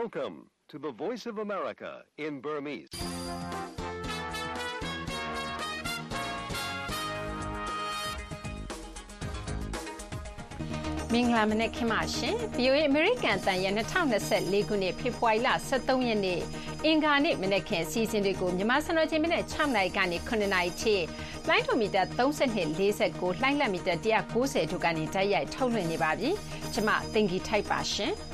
Welcome to the Voice of America in Burmese. ။မင်္ဂလာမနက်ခင်းပါရှင်။ VOA American တန်ရဲ့2024ခုနှစ်ဖေဖော်ဝါရီလ23ရက်နေ့အင်္ဂါနေ့မနက်ခင်းစီစဉ်တွေကိုမြန်မာစံတော်ချိန်မနေ့6နိုင်ကနေ9နိုင်ထိလိုင်းဒိုမီတာ32 49လိုင်းလက်မီတာ190တို့ကနေတိုက်ရိုက်ထုတ်လွှင့်နေပါပြီ။ကျွန်မတင်ကြီးထိုက်ပါရှင်။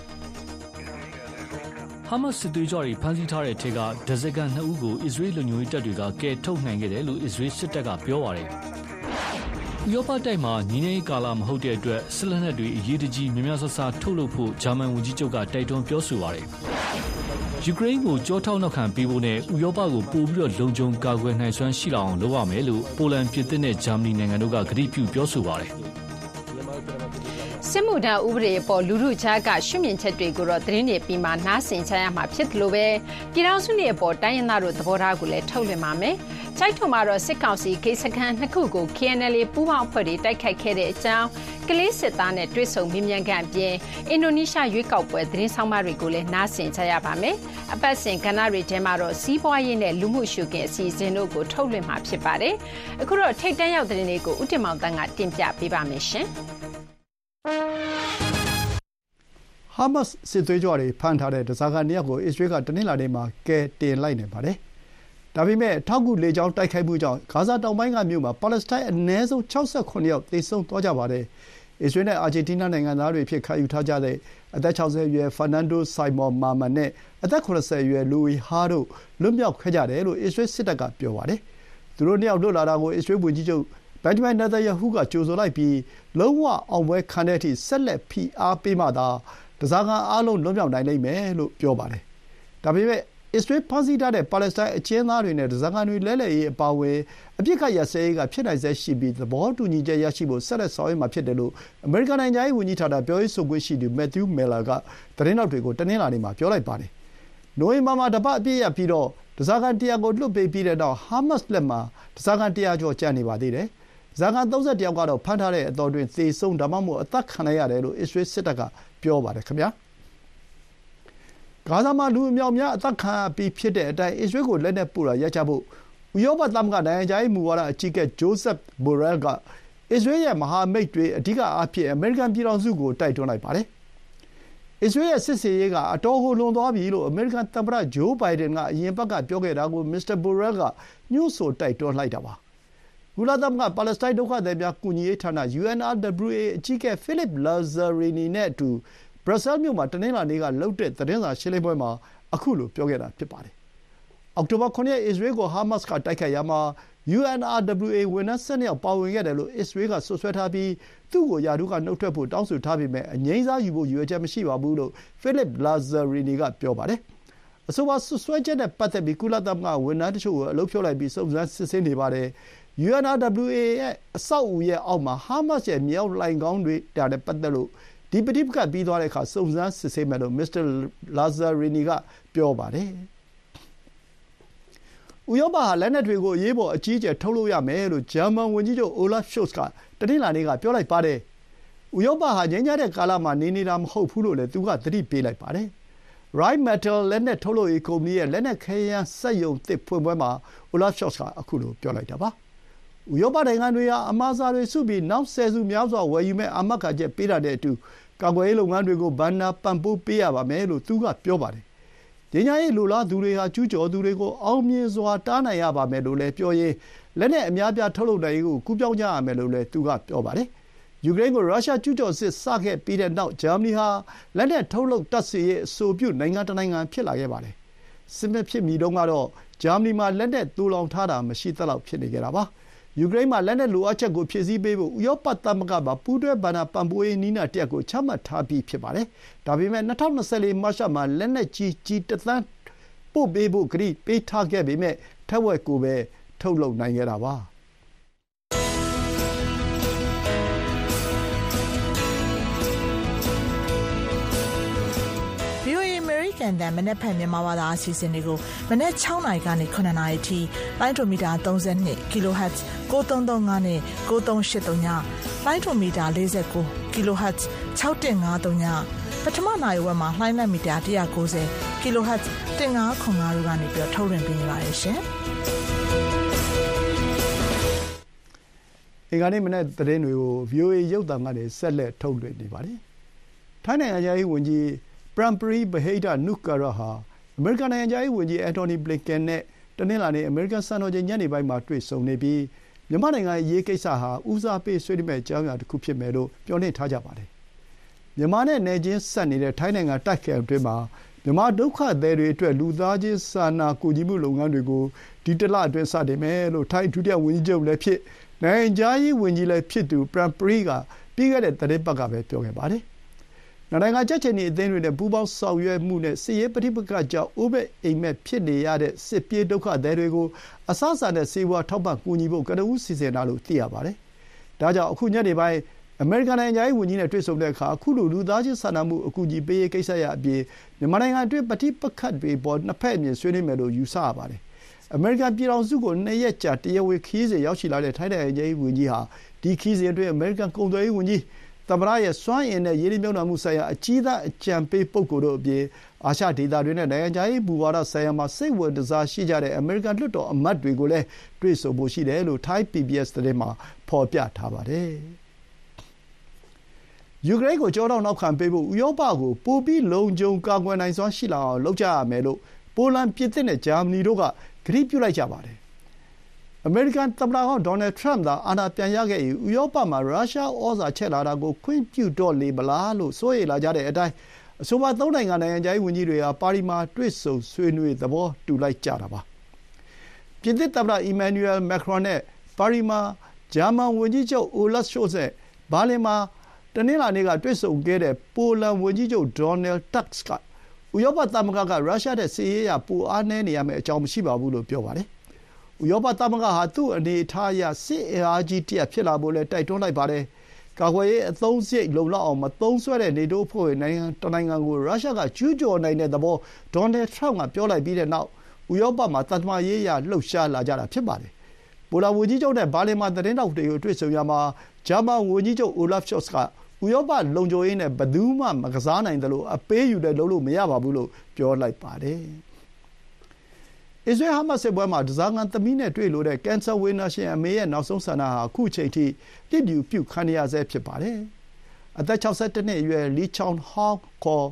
ဟာမတ်စစ်သွေးကြွတွေဖမ်းဆီးထားတဲ့ထဲကဒဇကန်2ဦးကိုအစ္စရေးလူမျိုးတပ်တွေကကယ်ထုတ်နိုင်ခဲ့တယ်လို့အစ္စရေးစစ်တပ်ကပြောပါတယ်။ဥရောပတိုက်မှာညီနေကာလမဟုတ်တဲ့အတွက်စစ်လက်နက်တွေအရေးတကြီးများများဆဆထုတ်လုပ်ဖို့ဂျာမန်ဝန်ကြီးချုပ်ကတိုက်တွန်းပြောဆိုပါတယ်။ယူကရိန်းကိုကြောထောက်နောက်ခံပေးဖို့နဲ့ဥရောပကိုပိုပြီးတော့လုံခြုံကာကွယ်နိုင်စွမ်းရှိလာအောင်လုပ်ရမယ်လို့ပိုလန်ပြည်သစ်နဲ့ဂျာမနီနိုင်ငံတို့ကကတိပြုပြောဆိုပါတယ်။ စစ်မှုထမ်းဥပဒေအပေါ်လူထုကြားကရှုမြင်ချက်တွေကိုတော့သတင်းတွေပြီးမှနားဆင်ကြရမှာဖြစ်တယ်လို့ပဲပြည်ထောင်စုနေ့အပေါ်တိုင်းရင်းသားတို့သဘောထားကိုလည်းထုတ်လွှင့်ပါမယ်။ကြိုက်ထုံမှာတော့စစ်ကောင်စီဂိတ်စခန်းနှစ်ခုကို KNL ပူးပေါင်းအဖွဲ့တွေတိုက်ခိုက်ခဲ့တဲ့အကြောင်းကလေးစစ်သားနဲ့တွဲဆုံမြင်မြန်ကန်အပြင်အင်ဒိုနီးရှားရွေးကောက်ပွဲသတင်းဆောင်မတွေကိုလည်းနားဆင်ကြရပါမယ်။အပတ်စဉ်ကဏ္ဍတွေထဲမှာတော့စီးပွားရေးနဲ့လူမှုရှုခင်းအစီအစဉ်တို့ကိုထုတ်လွှင့်မှာဖြစ်ပါတယ်။အခုတော့ထိတ်တန့်ရောက်တဲ့သတင်းတွေကိုဥတင်မောင်တန်းကတင်ပြပေးပါမယ်ရှင်။ ဟာမတ်စ်စစ်သွေးကြွတွေဖမ်းထားတဲ့ဓားစာခံနှစ်ယောက်ကို အစ္စရေးက တနင်္လာနေ့မှာ ကယ်တင်လိုက်နိုင်ပါတယ်။ဒါပေမဲ့ထောက်ကူ လေကြောင်းတိုက်ခိုက်မှုကြောင့် ဂါဇာတောင်ပိုင်းကမြို့မှာ ပါလက်စတိုင်း အနည်းဆုံး ၆၇ ယောက် သေဆုံးသွားကြပါတယ်။အစ္စရေးနဲ့ အာဂျင်တီးနား နိုင်ငံသားတွေအဖြစ် ခံယူထားကြတဲ့ အသက် ၆၀ အရွယ်ဖာနန်ဒိုဆိုင်မော်မာမန်နဲ့ အသက် ၇၀ အရွယ်လူဝီဟာတို့ လွတ်မြောက်ခဲ့ကြတယ်လို့ အစ္စရေးစစ်တပ်က ပြောပါတယ်။သူတို့နှစ်ယောက် လွတ်လာတာကို အစ္စရေးဝန်ကြီးချုပ် ဘင်ဂျမင် နေသန်ယာဟုက ကြိုဆိုလိုက်ပြီး လုံးဝအောင်ပွဲခံတဲ့အထိဆက်လက်ဖိအားပေးမှသာဓားစာခံအားလုံးလွတ်မြောက်နိုင်လိမ့်မယ်လို့ပြောပါတယ်။ဒါပေမဲ့အစ္စရေးဖမ်းဆီးထားတဲ့ပါလက်စတိုင်းအကျဉ်းသားတွေနဲ့ဓားစာခံတွေလဲလှယ်ရေးအပါအဝင်အပစ်အခတ်ရပ်စဲရေးကဖြစ်နိုင်ဆဲရှိပြီးသဘောတူညီချက်ရရှိဖို့ဆက်လက်ဆောင်ရွက်မှာဖြစ်တယ်လို့အမေရိကန်နိုင်ငံခြားရေးဝန်ကြီးဌာနပြောရေးဆိုခွင့်ရှိသူမက်သယူးမယ်လာကသတင်းထောက်တွေကိုတနင်္လာနေ့မှာပြောလိုက်ပါတယ်။နိုဝင်ဘာမှာတပတ်အပြည့်ရပ်ပြီးတော့ဓားစာခံ၁၀၀ကိုလွှတ်ပေးပြီးတဲ့နောက်ဟာမတ်စ်လက်မှာဓားစာခံ၁၀၀ကျော်ကျန်နေပါသေးတယ်။ ဓားစာခံ ၃၁ ယောက်ကတော့ ဖမ်းထားတဲ့အတောအတွင်း သေဆုံး ဒါမှမဟုတ် အသတ်ခံလိုက်ရတယ်လို့ အစ္စရေးစစ်တပ်က ပြောပါတယ်ခင်ဗျာ။ဂါဇာမှာ လူအမြောက်အများ အသတ်ခံရပြီးဖြစ်တဲ့အတိုင်း အစ္စရေးကို လက်နက်ပို့တာရပ်ကြဖို့ ဥရောပသမဂ္ဂ နိုင်ငံခြားရေးမူဝါဒအကြီးအကဲ Josep Borrell က အစ္စရေးရဲ့ မဟာမိတ်တွေ အဓိကအားဖြင့် အမေရိကန်ပြည်ထောင်စုကို တိုက်တွန်းလိုက်ပါတယ်။အစ္စရေးရဲ့ စစ်ဆင်ရေးက အတော်ကို လွန်သွားပြီလို့ အမေရိကန်သမ္မတ ဂျိုးဘိုင်ဒန်က အရင်အပတ်က ပြောခဲ့တာကို မစ္စတာ Borrell က ညွှန်းဆို တိုက်တွန်းလိုက်တာပါ။ ကုလသမဂ္ဂပါလက်စတိုင်းဒုက္ခသည်များကူညီရေးဌာန UNRWA အကြီးအကဲ Philippe Lazzarini နဲ့အတူ ဘရပ်ဆဲလ်မြို့မှာတနင်္လာနေ့ကလုပ်တဲ့သတင်းစာရှင်းလင်းပွဲမှာခုလိုပြောခဲ့တာဖြစ်ပါတယ်။အောက်တိုဘာ၇ရက်အစ္စရေးကိုဟာမတ်စ်ကတိုက်ခိုက်ရာမှာ UNRWA ဝန်ထမ်း၁၂ယောက်ပါဝင်ခဲ့တယ်လို့အစ္စရေးကစွပ်စွဲထားပြီးသူ့ကိုရာထူးကနုတ်ထွက်ဖို့တောင်းဆိုထားပေမဲ့အငြိမ်းစားယူဖို့ရည်ရွယ်ချက်မရှိပါဘူးလို့ Philippe Lazzarini ကပြောပါတယ်။အဆိုပါစွပ်စွဲချက်နဲ့ပတ်သက်ပြီးကုလသမဂ္ဂဝန်ထမ်းတချို့ကိုအလုပ်ဖြုတ်လိုက်ပြီးစုံစမ်းစစ်ဆေးနေပါတယ်။ UNRWA ရဲ့အဆောက်အဦရဲ့အောက်မှာဟာမတ်စ်ရဲ့မြေအောက်လှိုဏ်ခေါင်းတွေနဲ့ပတ်သက်လို့ဒီပဋိပက္ခပြီးသွားတဲ့အခါစုံစမ်းစစ်ဆေးမယ်လို့မစ္စတာလာဇာရီနီကပြောပါတယ်။ဥရောပဟာလက်နက်တွေကိုအရေးပေါ်အကြီးအကျယ်ထုတ်လုပ်ရမယ်လို့ဂျာမန်ဝန်ကြီးချုပ်အိုလာဖ်ရှို့စ်ကတနင်္လာနေ့ကပြောလိုက်ပါတယ်။ဥရောပဟာငြိမ်းချမ်းတဲ့ကာလမှာနေနေတာမဟုတ်ဘူးလို့လည်းသူကသတိပေးလိုက်ပါတယ်။ Rheinmetall လက်နက်ထုတ်လုပ်ရေးကုမ္ပဏီရဲ့လက်နက်ခဲယမ်းစက်ရုံသစ်ဖွင့်ပွဲမှာအိုလာဖ်ရှို့စ်ကခုလိုပြောလိုက်တာပါ။ ဥရောပနိုင်ငံတွေဟာအမှာစာတွေစုပြီးနောက်ဆယ်စုများစွာဝယ်ယူမယ့်အာမခံချက်ပေးတာနဲ့အတူကာကွယ်ရေးလုပ်ငန်းတွေကိုဘဏ္ဍာပံ့ပိုးပေးရပါမယ်လို့သူကပြောပါတယ်။ငြိမ်းချမ်းရေးလိုလားသူတွေဟာကျူးကျော်သူတွေကိုအောင်မြင်စွာတားနိုင်ရပါမယ်လို့လည်းပြောရင်းလက်နက်အများအပြားထုတ်လုပ်နိုင်ရေးကိုကူးပြောင်းကြရမယ်လို့လည်းသူကပြောပါတယ်။ယူကရိန်းကိုရုရှားကျူးကျော်စစ်စခဲ့ပြီးတဲ့နောက်ဂျာမနီဟာလက်နက်ထုတ်လုပ်တပ်ဆင်ရေးအဆိုပြုနိုင်ငံတနိုင်ငံဖြစ်လာခဲ့ပါတယ်။စစ်မဖြစ်မီတုန်းကတော့ဂျာမနီမှာလက်နက်သိုလှောင်ထားတာမရှိသလောက်ဖြစ်နေခဲ့တာပါ။ ယူကရိန်းမှာ လက်နက်လိုအပ်ချက်ကို ဖြည့်ဆည်းပေးဖို့ ဥရောပသမဂ္ဂမှာ ပူးတွဲဘဏ္ဍာပံ့ပိုးရေးနည်းနာတရပ်ကို ချမှတ်ထားပြီး ဖြစ်ပါတယ်။ဒါပေမဲ့ ၂၀၂၄ မတ်လမှာ လက်နက်ကြီး ကျည်တသန်း ပို့ပေးဖို့ ကတိပေးထားခဲ့ပေမဲ့ ထက်ဝက်ကိုပဲ ထုတ်လုပ်နိုင်ခဲ့တာပါ ကန်တန်မနက်ဖြန်မြန်မာဘာသာအစီအစဉ်တွေကိုမနက်6နာရီကနေ9နာရီထိလိုင်းဒိုမီတာ32 kHz 9335နဲ့9383ညလိုင်းဒိုမီတာ49 kHz 6153ညပထမနာရီဝက်မှာလှိုင်းလက်မီတာ190 kHz 1505တို့ကနေပြီးထုတ်လွှင့်ပေးနေပါတယ်ရှင်။အင်္ဂါနေ့မနေ့သတင်းတွေကို VOA ရုပ်သံကနေဆက်လက်ထုတ်လွှင့်နေပါတယ်။ထိုင်းနိုင်ငံရေးဝန်ကြီး ပရမ်ပရီဘဟိဒနုကာရဟာ အမေရိကန်နိုင်ငံရေးဝန်ကြီးအန်တိုနီဘလင်ကန်နဲ့ တနင်္လာနေ့ အမေရိကန်စံတော်ချိန် ညနေပိုင်းမှာ တွေ့ဆုံနေပြီး မြန်မာနိုင်ငံအရေးကိစ္စဟာ ဦးစားပေးဆွေးနွေးမယ့် အကြောင်းအရာတစ်ခုဖြစ်မယ်လို့ပြောနေထားကြပါတယ်။မြန်မာနဲ့ နယ်ချင်းဆက်နေတဲ့ ထိုင်းနိုင်ငံတိုက်ခိုက်အတွင်းမှာ မြန်မာဒုက္ခသည်တွေအတွက် လူသားချင်းစာနာကူညီမှုလုပ်ငန်းတွေကို ဒီတလအတွင်း စတင်မယ်လို့ ထိုင်း ဒုတိယဝန်ကြီးချုပ်လည်းဖြစ် နိုင်ငံခြားရေးဝန်ကြီးလည်းဖြစ်သူပရမ်ပရီကပြီးခဲ့တဲ့သတင်းပတ်ကပဲ ပြောခဲ့ပါတယ်။ နိုင်ငံကြက်ချင်ဒီအသင်းတွေနဲ့ ပူးပေါင်းဆောင်ရွက်မှုနဲ့ စစ်ရေးပဋိပက္ခကြောင့် အိုးမဲ့အိမ်မက်ဖြစ်နေရတဲ့ စစ်ပြေးဒုက္ခသည်တွေကို အစအစနဲ့စေဝါထောက်ပံ့ကူညီဖို့ ကနဦး စီစဉ်တာလို့ သိရပါတယ်။ဒါကြောင့် အခု ညနေပိုင်း အမေရိကန် နိုင်ငံရေးဝန်ကြီးနဲ့ တွေ့ဆုံတဲ့အခါအခုလို လူသားချင်းစာနာမှု အကူအညီပေးရေးကိစ္စရပ်အပြင် မြန်မာနိုင်ငံအတွင်း ပဋိပက္ခတွေပေါ် နှစ်ဖက်အမြင် ဆွေးနွေးမယ်လို့ ယူဆရပါတယ်။အမေရိကန်ပြည်ထောင်စုကိုနှစ်ရက်ကြာ တရားဝင်ခရီးစဉ်ရောက်ရှိလာတဲ့ ထိုင်းနိုင်ငံရေးဝန်ကြီးဟာ ဒီခရီးစဉ်အတွင်း အမေရိကန် ကုန်သွယ်ရေးဝန်ကြီး သမ္မတရဲ့စွမ်းအင်နဲ့ရင်းနှီးမြှုပ်နှံမှုဆိုင်ရာအကြီးသားအကြံပေးပုဂ္ဂိုလ်တို့အပြင်အာရှဒေသတွင်းနဲ့နိုင်ငံခြားရေးမူဝါဒဆိုင်ရာမှာစိတ်ဝင်တစားရှိကြတဲ့အမေရိကန်လွှတ်တော်အမတ်တွေကိုလည်းတွေ့ဆုံဖို့ရှိတယ်လို့ထိုင်း PBS သတင်းမှာဖော်ပြထားပါတယ်။ယူကရိန်းကိုကျောထောက်နောက်ခံပေးဖို့ဥရောပကိုပိုပြီးလုံခြုံကာကွယ်နိုင်စွမ်းရှိလာအောင်လုပ်ကြရမယ်လို့ပိုလန်၊ပြင်သစ်နဲ့ဂျာမနီတို့ကကတိပြုလိုက်ကြပါတယ် အမေရိကန်သမ္မတဟောင်း ဒေါ်နယ်ထရမ့်သာ အာဏာပြန်ရခဲ့ရင် ဥရောပမှာ ရုရှားဩဇာချဲ့လာတာကို ခွင့်ပြုတော့လေမလားလို့ စိုးရိမ်လာကြတဲ့အတိုင်း အဆိုပါ သုံးနိုင်ငံ နိုင်ငံခြားရေးဝန်ကြီးတွေဟာ ပါရီမှာ တွေ့ဆုံဆွေးနွေး သဘောတူလိုက်ကြတာပါ။ပြင်သစ်သမ္မတ Emmanuel Macron နဲ့ ပါရီမှာ ဂျာမန်ဝန်ကြီးချုပ် Olaf Scholz နဲ့ ဘာလင်မှာ တနင်္လာနေ့က တွေ့ဆုံခဲ့တဲ့ ပိုလန်ဝန်ကြီးချုပ် Donald Tusk က ဥရောပသမဂ္ဂက ရုရှားထက် စစ်ရေးအရ ပိုအားနည်းနေရမယ့်အကြောင်း မရှိပါဘူးလို့ ပြောပါတယ်။ ဥရောပသမဂ္ဂဟာ သူ့အနေအထားအရ စစ်အင်အားကြီးတရပ် ဖြစ်လာဖို့လည်း တိုက်တွန်းလိုက်ပါတယ်။ကာကွယ်ရေး အသုံးစရိတ် လုံလောက်အောင် မသုံးစွဲတဲ့ နေတိုးအဖွဲ့ဝင် နိုင်ငံတနိုင်ငံကို ရုရှားက ကျူးကျော်နိုင်တဲ့သဘော ဒေါ်နယ်ထရမ့်က ပြောလိုက်ပြီးတဲ့နောက် ဥရောပမှာ သံတမန်ရေးအရ လှုပ်ရှားလာကြတာ ဖြစ်ပါတယ်။ပိုလန်ဝန်ကြီးချုပ်နဲ့ ဘာလင်မှာ သတင်းထောက်တွေကို တွေ့ဆုံရာမှာ ဂျာမန်ဝန်ကြီးချုပ် Olaf Scholz က ဥရောပ လုံခြုံရေးနဲ့ ဘယ်သူမှ မကစားနိုင်သလို အပေးအယူလည်း လုပ်လို့မရပါဘူးလို့ ပြောလိုက်ပါတယ်။ အစ္စရေး-ဟာမတ်စ်စစ်ပွဲမှာဓားစာခံသမီးနဲ့တွေ့လိုတဲ့ကင်ဆာဝေဒနာရှင်အမေရဲ့နောက်ဆုံးဆန္ဒဟာခုချိန်ထိလျစ်လျူပြုခံနေရဆဲဖြစ်ပါတယ်။အသက်၆၁နှစ်အရွယ် Lee Chong-hong ခေါ်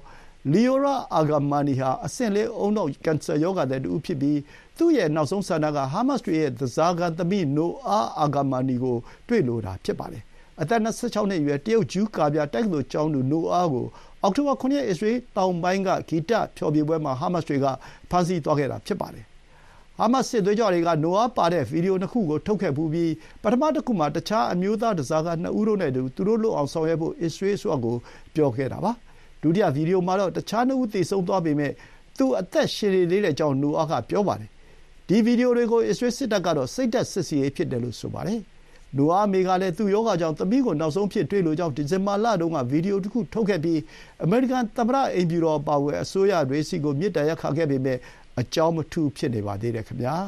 Leora Agamani ဟာအဆင့်လေးဦးနှောက်ကင်ဆာရောဂါသည်တဦးဖြစ်ပြီးသူ့ရဲ့နောက်ဆုံးဆန္ဒကဟာမတ်စ်တွေရဲ့ဓားစာခံသမီး Noa Agamani ကို တွေ့လိုတာဖြစ်ပါတယ်။အသက်၂၆နှစ်အရွယ်တရုတ်ဂျူးကာပြတက္ကသိုလ်ကျောင်းသူ Noa ကိုအောက်တိုဘာ၇ရက်အစ္စရေးတောင်ပိုင်းကဂီတဖျော်ဖြေပွဲမှာဟာမတ်စ်တွေကဖမ်းဆီးသွားခဲ့တာဖြစ်ပါတယ် ဟာမတ်စ်စစ်သွေးကြွတွေက နိုအာပါတဲ့ ဗီဒီယိုနှစ်ခုကို ထုတ်ခဲ့ဖူးပြီး ပထမတခုမှာ တခြား အမျိုးသား ဓားစာခံနှစ်ဦးတို့နဲ့အတူ သူတို့လွတ်အောင်ဆောင်ရွက်ဖို့ အစ္စရေးအစိုးရကို ပြောခဲ့တာပါ။ဒုတိယ ဗီဒီယိုမှာတော့ တခြားနှစ်ဦး သေဆုံးသွားပေမယ့်သူ အသက်ရှင်နေသေးတဲ့အကြောင်း နိုအာကပြောပါတယ်။ဒီ ဗီဒီယိုတွေကို အစ္စရေးစစ်တပ်ကတော့ စိတ်ဓာတ်စစ်ဆင်ရေး ဖြစ်တယ်လို့ ဆိုပါတယ်။နိုအာအမေကလည်း သူ့ရောဂါကြောင့် သမီးကို နောက်ဆုံးအဖြစ် တွေ့လိုကြောင်း ဒီဇင်ဘာလတုန်းကဗီဒီယိုတခု ထုတ်ခဲ့ပြီး အမေရိကန်သမ္မတ အိမ်ဖြူတော် အပါအဝင် အစိုးရတွေဆီကို မေတ္တာရပ်ခံခဲ့ပေမယ့် အကြောင်းမထူးဖြစ်နေပါသေးတယ်ခင်ဗျာ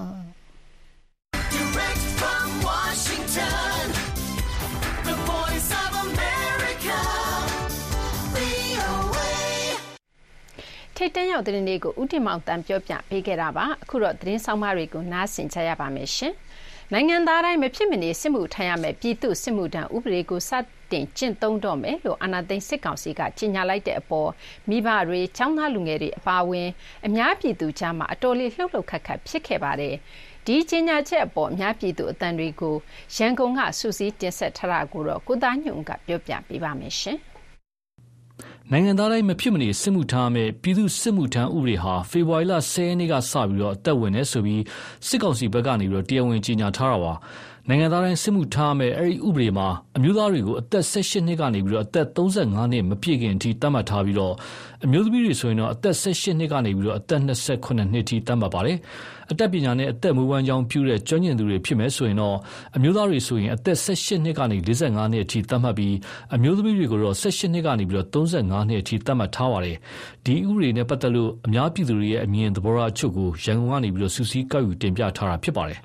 ထိတ်တန့်ရောက်တဲ့နေ့ကိုဥတီမောင်တန်ပြောပြပေးခဲ့တာပါအခုတော့သတင်းဆောင်မတွေကိုနားဆင်ကြရပါမယ်ရှင်နိုင်ငံသားတိုင်းမဖြစ်မနေစစ်မှုထမ်းရမယ်ပြည်သူစစ်မှုထမ်းဥပဒေကိုစ တင်ကျင့်သုံးတော့မယ်လို့အာဏာသိမ်းစစ်ကောင်စီကကြေညာလိုက်တဲ့အပေါ်မိဘတွေចောင်းသားလူငယ်တွေအပါအဝင်အများပြည်သူကြားမှာအတော်လေးလှုပ်လှုပ်ခတ်ခတ်ဖြစ်ခဲ့ပါတယ်ဒီကြေညာချက်အပေါ်အများပြည်သူအတန်တွေကိုရန်ကုန်ကစူးစီးတင်ဆက်ထားတာကိုတော့ကိုသားညုံကပြောပြပေးပါမယ်ရှင်နိုင်ငံသားတိုင်းမဖြစ်မနေစစ်မှုထမ်းမဲ့ပြည်သူစစ်မှုထမ်းဥပဒေဟာဖေဖော်ဝါရီလ10ရက်နေ့ကစပြီးတော့အသက်ဝင်နေဆိုပြီးစစ်ကောင်စီဘက်ကနေပြီးတော့တရားဝင်ကြေညာထားတာပါနိုင်ငံသားတိုင်းစစ်မှုထားမဲ့အဲ့ဒီဥပဒေမှာ အမျိုးသားတွေကို အသက်18နှစ်ကနေပြီးတော့အသက်35နှစ်မပြည့်ခင်အထိ သတ်မှတ်ထားပြီးတော့အမျိုးသမီးတွေဆိုရင်တော့ အသက်18နှစ်ကနေပြီးတော့အသက်28နှစ်အထိ သတ်မှတ်ပါတယ်အသက်ပညာနဲ့ အသက်မွေးဝမ်းကြောင်းပြုတဲ့ ကျွမ်းကျင်သူတွေဖြစ်မယ်ဆိုရင်တော့ အမျိုးသားတွေဆိုရင် အသက်18နှစ်ကနေ45နှစ်အထိ သတ်မှတ်ပြီး အမျိုးသမီးတွေကိုတော့18နှစ်ကနေပြီးတော့35နှစ်အထိ သတ်မှတ်ထားပါတယ် ဒီဥပဒေနဲ့ပတ်သက်လို့ အများပြည်သူတွေရဲ့ အမြင်သဘောထားအချို့ကို ရန်ကုန်ကနေပြီးတော့စူးစီးကောက်ယူတင်ပြထားတာဖြစ်ပါတယ်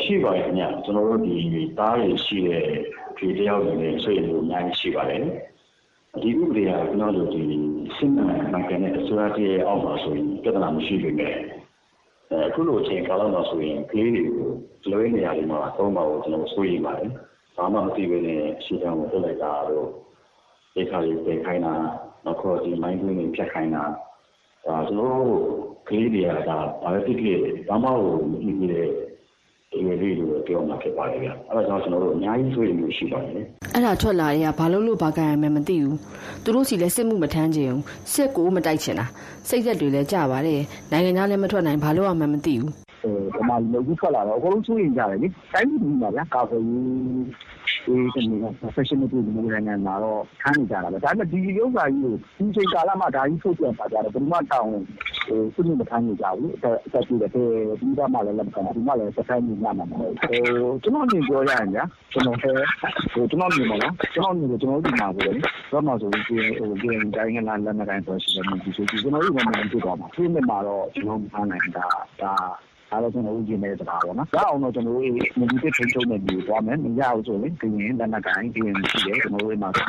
ရှိပါတယ်ခင်ဗျ။ကျနော်တို့သားတွေရှိတဲ့အဖေတယောက်အနေနဲ့စိုးရိမ်မှုအများကြီးရှိပါတယ်။ဒီဥပဒေကကျွန်တော်တို့ဒီစစ်မှန်မှန်ကန်တဲ့အစိုးရတည်းအောက်မှာဆိုရင်ပြဿနာမရှိပေမဲ့အခုလိုအချိန်ကာလမှာဆိုရင်ကလေးတွေကိုလွှဲနေရတယ်မှာသုံးပါကိုကျွန်တော်စိုးရိမ်ပါတယ်။ဘာမှမသိဘဲနဲ့ရှင်းချောင်းကိုတက်လိုက်တာတော့ဒီခါလေးပြေခိုင်းတာနောက်ခေါ်ဒီမိုင်းတွင်းတွေဖြတ်ခိုင်းတာဒါကျွန်တော်တို့ကလေးတွေကဒါဘာပဲဖြစ်ဖြစ်ဘာမှမသိသေးတဲ့ ဒီလိုလေးတွေပြောမှာဖြစ်ပါတယ်ဗျ။အဲဒါကြောင့်ကျွန်တော်တို့အများကြီးစိုးရိမ်မှုရှိပါတယ်။အဲ့ဒါထွက်လာတွေကဘာလို့လို့ဘာကြရမယ်မသိဘူး။သူတို့စီလည်းစစ်မှုမထမ်းချင်ဘူး။စစ်ကိုမတိုက်ချင်တာ။စိတ်သက်တွေလည်းကြပါတယ်။နိုင်ငံသားလည်းမထွက်နိုင်ဘာလို့မှမသိဘူး။ ဟိုဒီမှာလူကြီးထွက်လာတော့အကုန်လုံးစိုးရိမ်ကြတယ်လေ။တိုင်းပြည်မှာဗျာကာကွယ်ရေးအေးတမီး professional တွေမျိုးနိုင်ငံမှာတော့ခန်းနေကြတာပဲဒါပေမဲ့ဒီရုပ်စာကြီးကိုဒီချိန်ကာလမှာဒါကြီးထုတ်ပြန်ပါကြတော့ဘယ်မှတောင်းဟိုစုမထမ်းနေကြဘူးအသက်ကြီးတယ်ဒီကမှလည်းလက်ခံဒီမှလည်းစတိုင်းနေညမှာမဟုတ်ဟိုကျွန်တော်မြင်ပြောရရင်ဗျာကျွန်တော်ဟဲဟိုကျွန်တော်မြင်မလားကျွန်တော်မြင်ကျွန်တော်ဒီမှာပေါ့လေတော့မှဆိုရင်ဟိုဂိမ်းတိုင်းကလာလက်နေတိုင်းဆိုရှင်လည်းဒီဆိုကျွန်တော်ဒီမှာမဖြစ်တော့မှာဒီနေ့မှာတော့ကျွန်တော်မထားနိုင်တာဒါ ဒါတော့ကျွန်တော်ဦးကျင်တဲ့စကားပေါ့နော်။ဒါအောင်တော့ကျွန်တော်တို့မြည်တစ်ထိချုံနဲ့ပြီးသွားမယ်။မရဘူးဆိုရင်ကရင်လက်နက်ကိုင်းကရင်ရှိတယ်ကျွန်တော်တို့မှာဒီ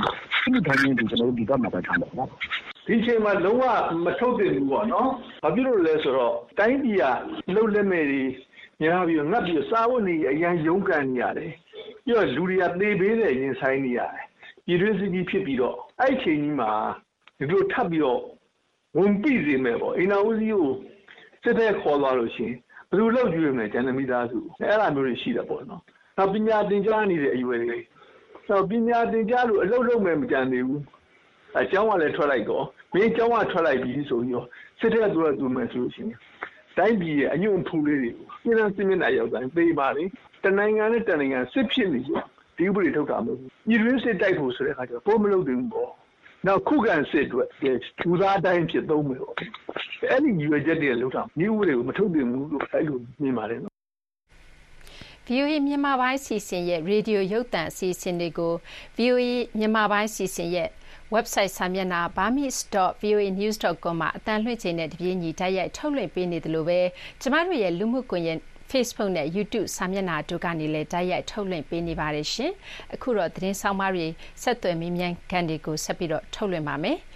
လိုတိုင်းဒီကျွန်တော်တို့ဒီတော့မှာပဲထားတယ်နော်။ဒီချိန်မှာလုံးဝမထုတ်တင်ဘူးပေါ့နော်။ဘာဖြစ်လို့လဲဆိုတော့တိုင်းပြည်ကလှုပ်လက်မဲ့တွေများပြီးငတ်ပြီးစားဝတ်နေအရန်ရုန်းကန်နေရတယ်။ပြီးတော့လူတွေကသေပေးတဲ့ရင်ဆိုင်နေရတယ်။ပြည်တွင်းစစ်ကြီးဖြစ်ပြီးတော့အဲ့ချိန်ကြီးမှာဒီလိုထပ်ပြီးတော့ဝင်ပြီးစေမယ်ပေါ့။အိမ်တော်ဦးစီးကိုစစ်တဲ့ခေါ်သွားလို့ရှိရင် ဘယ်လိုလုပ်ယူရမလဲကျန်တဲ့မိသားစုအဲ့ဒါမျိုးတွေရှိတယ်ပေါ့နော်နောက်ပညာသင်ကြားနေတဲ့အရွယ်တွေနောက်ပညာသင်ကြားလို့အလုပ်လုပ်မယ်မကြံသေးဘူးအเจ้าကလည်းထွက်လိုက်တော့မင်းเจ้าကထွက်လိုက်ပြီဆိုပြီးတော့စစ်တဲ့သူကသူမယ်ဆိုလို့ရှိရင်တိုင်းပြည်ရဲ့အညွန့်ဖူးလေးတွေကိုပြည်သူစစ်မျက်နှာရောက်တိုင်းပေးပါလေတနိုင်ငံနဲ့တနိုင်ငံစစ်ဖြစ်နေကြဒီဥပဒေထုတ်တာမဟုတ်ဘူးပြည်တွင်းစစ်တိုက်ဖို့ဆိုတဲ့အခါကျတော့ပိုးမလုပ်သေးဘူးပေါ့ နောက်ခုခံစစ်အတွက်လူသားတိုင်းဖြစ်သုံးမယ်ပေါ့အဲ့ဒီရွယ်ချက်တွေလောက်တာမြို့တွေကိုမထုတ်တင်ဘူးလို့အဲ့လိုမြင်ပါတယ်နော် VOA မြန်မာပိုင်းစီစဉ်ရဲ့ရေဒီယိုရုပ်သံအစီအစဉ်တွေကို VOA မြန်မာပိုင်းစီစဉ်ရဲ့ website စာမျက်နှာ burmese.voanews.com မှာအတန်းလွှင့်ချိန်နဲ့တပြေးညီတိုက်ရိုက်ထုတ်လွှင့်ပေးနေတယ်လို့ပဲကျမတို့ရဲ့လူမှုကွန်ရက် Facebook နဲ့ YouTube စာမျက်နှာတို့ကနေလည်းတိုက်ရိုက်ထုတ်လွှင့်ပေးနေပါတယ်ရှင်။အခုတော့သတင်းဆောင်မတွေဆက်သွယ်မေးမြန်းခံတွေကိုဆက်ပြီးတော့ထုတ်လွှင့်ပါမယ်။